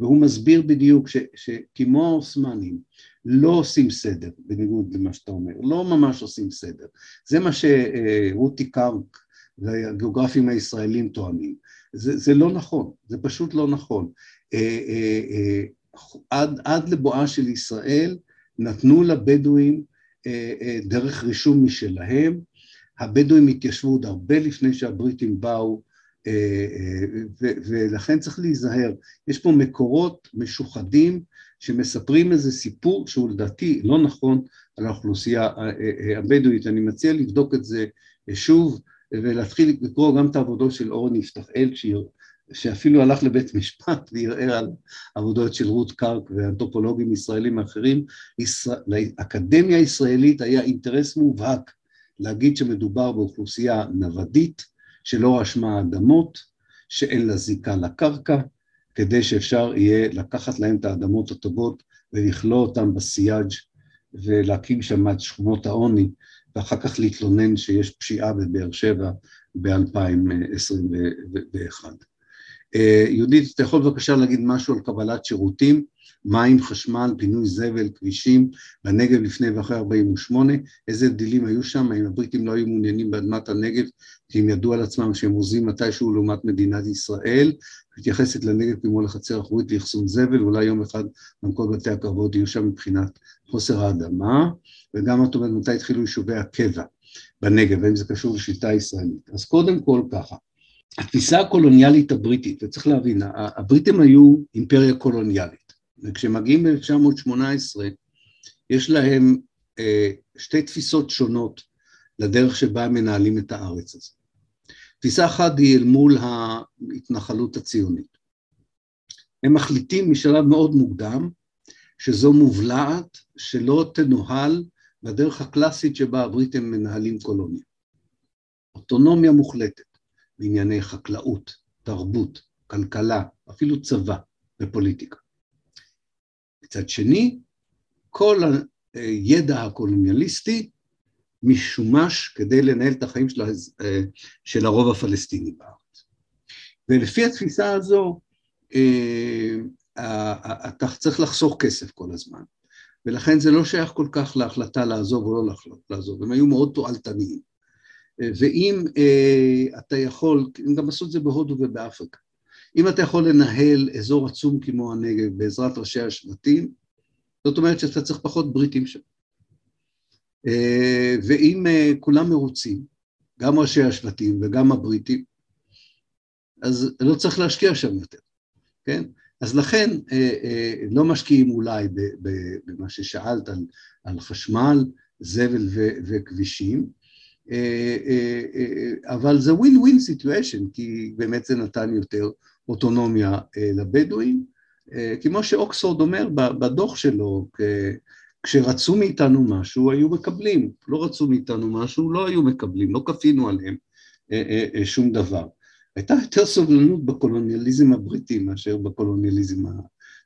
והוא מסביר בדיוק שכמו העות'מאנים לא עושים סדר, בניגוד למה שאתה אומר, לא ממש עושים סדר. זה מה שרותי קרק והגיאוגרפים הישראלים טוענים. זה, זה לא נכון, זה פשוט לא נכון. אה, אה, אה, עד, עד לבואה של ישראל נתנו לבדואים דרך רישום משלהם, הבדואים התיישבו עוד הרבה לפני שהבריטים באו, ולכן צריך להיזהר. יש פה מקורות משוחדים שמספרים איזה סיפור שהוא לדעתי לא נכון על האוכלוסייה הבדואית. אני מציע לבדוק את זה שוב ולהתחיל לקרוא גם את העבודות של אורן יפתחאל, שאפילו הלך לבית משפט וערער על עבודות של רות קרק ואנתרופולוגים ישראלים אחרים. לאקדמיה הישראלית היה אינטרס מובהק להגיד שמדובר באוכלוסייה נוודית, שלא רשמה אדמות, שאין לה זיקה לקרקע, כדי שאפשר יהיה לקחת להם את האדמות הטובות ולכלוא אותם בסייאג' ולהקים שם את שכונות העוני ואחר כך להתלונן שיש פשיעה בבאר שבע ב-2021. אה, יהודית, אתה יכול בבקשה להגיד משהו על קבלת שירותים, מים, חשמל, פינוי זבל, כבישים, בנגב לפני ואחרי 48, איזה דילים היו שם, האם הבריטים לא היו מעוניינים באדמת הנגב, כי הם ידעו על עצמם שהם עוזים מתישהו לעומת מדינת ישראל, מתייחסת לנגב כמו לחצר אחורית לאחסון זבל, אולי יום אחד גם כל בתי הקרבות יהיו שם מבחינת חוסר האדמה, וגם את אומרת מתי התחילו יישובי הקבע בנגב, האם זה קשור לשיטה הישראלית. אז קודם כל ככה, התפיסה הקולוניאלית הבריטית, וצריך להבין, הבריטים היו אימפריה קולוניאלית, וכשמגיעים ב-1918 יש להם אה, שתי תפיסות שונות לדרך שבה הם מנהלים את הארץ הזאת. תפיסה אחת היא אל מול ההתנחלות הציונית. הם מחליטים משלב מאוד מוקדם שזו מובלעת שלא תנוהל בדרך הקלאסית שבה הבריטים מנהלים קולוניה. אוטונומיה מוחלטת בענייני חקלאות, תרבות, כלכלה, אפילו צבא ופוליטיקה. מצד שני, כל הידע הקולוניאליסטי משומש כדי לנהל את החיים של, של הרוב הפלסטיני בארץ. ולפי התפיסה הזו, אה, אתה צריך לחסוך כסף כל הזמן, ולכן זה לא שייך כל כך להחלטה לעזוב או לא לעזוב, הם היו מאוד תועלתניים. ואם אה, אתה יכול, הם גם עשו את זה בהודו ובאפריקה, אם אתה יכול לנהל אזור עצום כמו הנגב בעזרת ראשי השבטים, זאת אומרת שאתה צריך פחות בריטים שם. אה, ואם אה, כולם מרוצים, גם ראשי השבטים וגם הבריטים, אז לא צריך להשקיע שם יותר, כן? אז לכן אה, לא משקיעים אולי במה ששאלת על, על חשמל, זבל ו, וכבישים, אבל זה ווין סיטואשן, כי באמת זה נתן יותר אוטונומיה לבדואים, כמו שאוקספורד אומר בדוח שלו, כשרצו מאיתנו משהו, היו מקבלים, לא רצו מאיתנו משהו, לא היו מקבלים, לא כפינו עליהם אה, אה, אה, שום דבר. הייתה יותר סובלנות בקולוניאליזם הבריטי מאשר בקולוניאליזם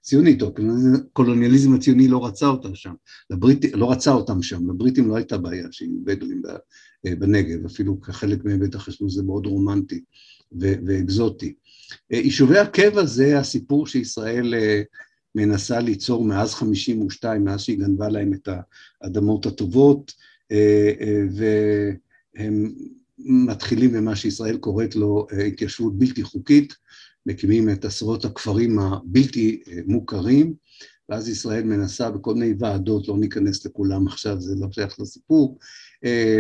הציוני, טוב, הקולוניאליזם הציוני לא רצה אותם שם, לבריטי, לא רצה אותם שם, לבריטים לא הייתה בעיה שיהיו בדואים בנגב, אפילו כחלק מהם בטח חשבו שזה מאוד רומנטי ואקזוטי. יישובי הקבע זה הסיפור שישראל מנסה ליצור מאז 52, מאז שהיא גנבה להם את האדמות הטובות, אה, אה, והם מתחילים במה שישראל קוראת לו אה, התיישבות בלתי חוקית, מקימים את עשרות הכפרים הבלתי מוכרים, ואז ישראל מנסה בכל מיני ועדות, לא ניכנס לכולם עכשיו, זה לא שייך לסיפור,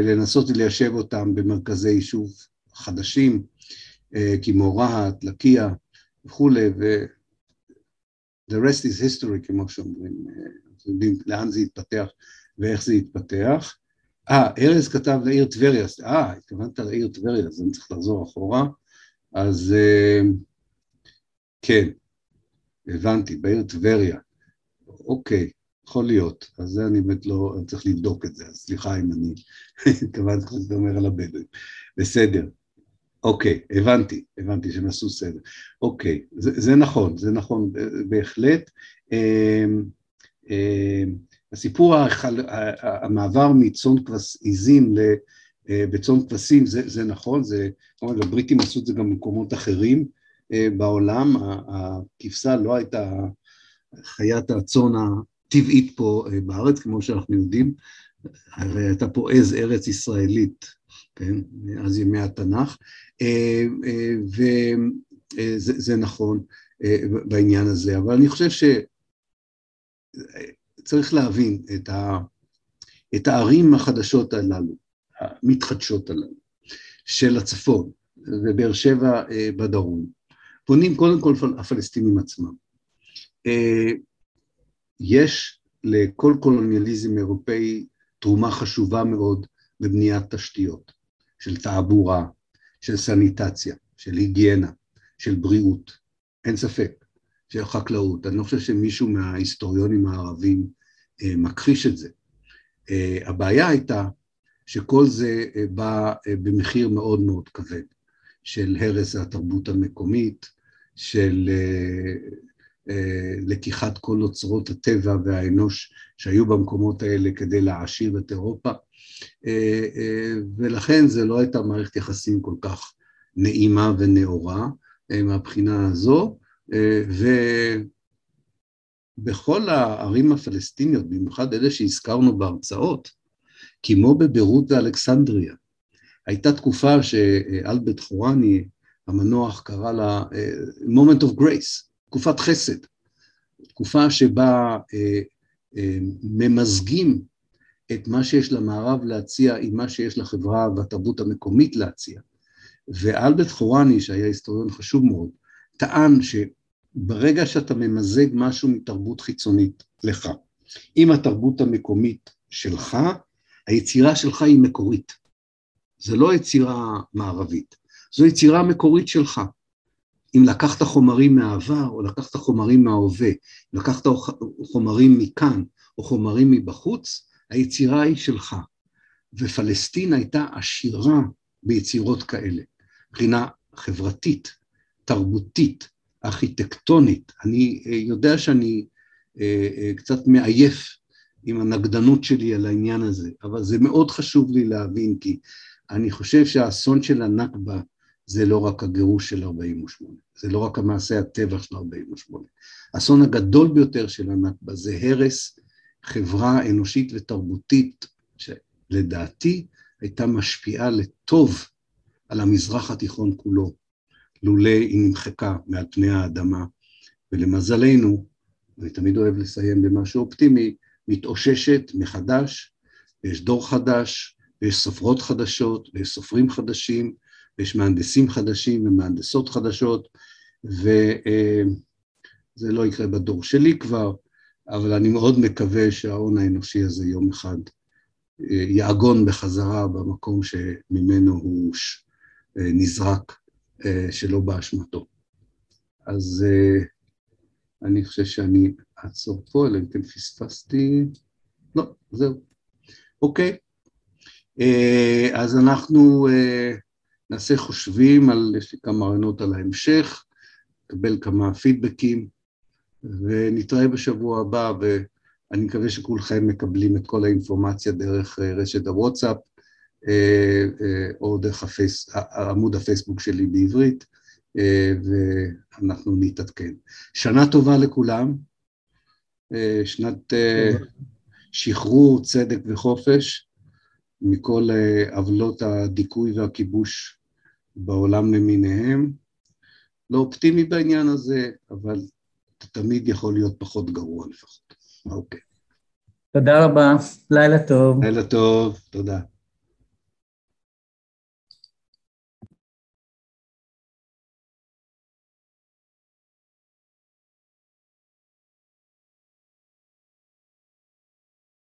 לנסות ליישב אותם במרכזי יישוב חדשים, כמו רהט, לקיה וכולי, the rest is history כמו שאומרים, אנחנו יודעים לאן זה יתפתח ואיך זה יתפתח. אה, ארז כתב לעיר טבריה, אה, התכוונת לעיר טבריה, אז אני צריך לחזור אחורה, אז אה, כן, הבנתי, בעיר טבריה, אוקיי, יכול להיות, אז זה אני באמת לא, אני צריך לבדוק את זה, אז סליחה אם אני התכוונתי אומר על הבדואים, בסדר. אוקיי, הבנתי, הבנתי שהם עשו סדר. אוקיי, זה, זה נכון, זה נכון בהחלט. אמ, אמ, הסיפור, החל, המעבר מצאן עיזים בצאן כבשים, זה, זה נכון, זה, כמובן, הבריטים עשו את זה גם במקומות אחרים, בעולם, הכבשה לא הייתה חיית הצאן הטבעית פה בארץ, כמו שאנחנו יודעים, הרי הייתה פה עז ארץ ישראלית, כן, מאז ימי התנ"ך, וזה נכון בעניין הזה, אבל אני חושב שצריך להבין את, ה, את הערים החדשות הללו, המתחדשות הללו, של הצפון ובאר שבע בדרום, פונים קודם כל הפלסטינים עצמם. יש לכל קולוניאליזם אירופאי תרומה חשובה מאוד בבניית תשתיות, של תעבורה, של סניטציה, של היגיינה, של בריאות, אין ספק, של חקלאות. אני לא חושב שמישהו מההיסטוריונים הערבים אה, מכחיש את זה. אה, הבעיה הייתה שכל זה אה, בא אה, במחיר מאוד מאוד כבד, של הרס התרבות המקומית, של אה, לקיחת כל אוצרות הטבע והאנוש שהיו במקומות האלה כדי להעשיר את אירופה, ולכן זה לא הייתה מערכת יחסים כל כך נעימה ונאורה מהבחינה הזו, ובכל הערים הפלסטיניות, במיוחד אלה שהזכרנו בהרצאות, כמו בביירות ואלכסנדריה, הייתה תקופה שאלברט חורני המנוח קרא לה moment of grace, תקופת חסד, תקופה שבה אה, אה, ממזגים את מה שיש למערב להציע עם מה שיש לחברה והתרבות המקומית להציע. ואלברט חורני, שהיה היסטוריון חשוב מאוד, טען שברגע שאתה ממזג משהו מתרבות חיצונית לך, עם התרבות המקומית שלך, היצירה שלך היא מקורית. זה לא יצירה מערבית, זו יצירה מקורית שלך. אם לקחת חומרים מהעבר או לקחת חומרים מההווה, לקחת חומרים מכאן או חומרים מבחוץ, היצירה היא שלך. ופלסטין הייתה עשירה ביצירות כאלה, מבחינה חברתית, תרבותית, ארכיטקטונית. אני אה, יודע שאני אה, אה, קצת מעייף עם הנגדנות שלי על העניין הזה, אבל זה מאוד חשוב לי להבין, כי אני חושב שהאסון של הנכבה זה לא רק הגירוש של 48, זה לא רק המעשה הטבח של 48. האסון הגדול ביותר של הנכבה זה הרס חברה אנושית ותרבותית, שלדעתי הייתה משפיעה לטוב על המזרח התיכון כולו, לולא היא נמחקה מעל פני האדמה, ולמזלנו, אני תמיד אוהב לסיים במשהו אופטימי, מתאוששת מחדש, ויש דור חדש, ויש סופרות חדשות, ויש סופרים חדשים, ויש מהנדסים חדשים ומהנדסות חדשות, וזה לא יקרה בדור שלי כבר, אבל אני מאוד מקווה שההון האנושי הזה יום אחד אה, יעגון בחזרה במקום שממנו הוא אה, נזרק אה, שלא באשמתו. אז אני חושב שאני אעצור פה, אלא אם כן פספסתי... לא, זהו. אוקיי. אז אנחנו נעשה חושבים על, יש לי כמה רעיונות על ההמשך, נקבל כמה פידבקים, ונתראה בשבוע הבא, ואני מקווה שכולכם מקבלים את כל האינפורמציה דרך אה, רשת הוואטסאפ, אה, אה, או דרך הפייס, עמוד הפייסבוק שלי בעברית, ואנחנו נתעדכן. שנה טובה לכולם, שנת שחרור, צדק וחופש, מכל עוולות הדיכוי והכיבוש בעולם למיניהם. לא אופטימי בעניין הזה, אבל תמיד יכול להיות פחות גרוע לפחות. אוקיי. תודה רבה, לילה טוב. לילה טוב, תודה.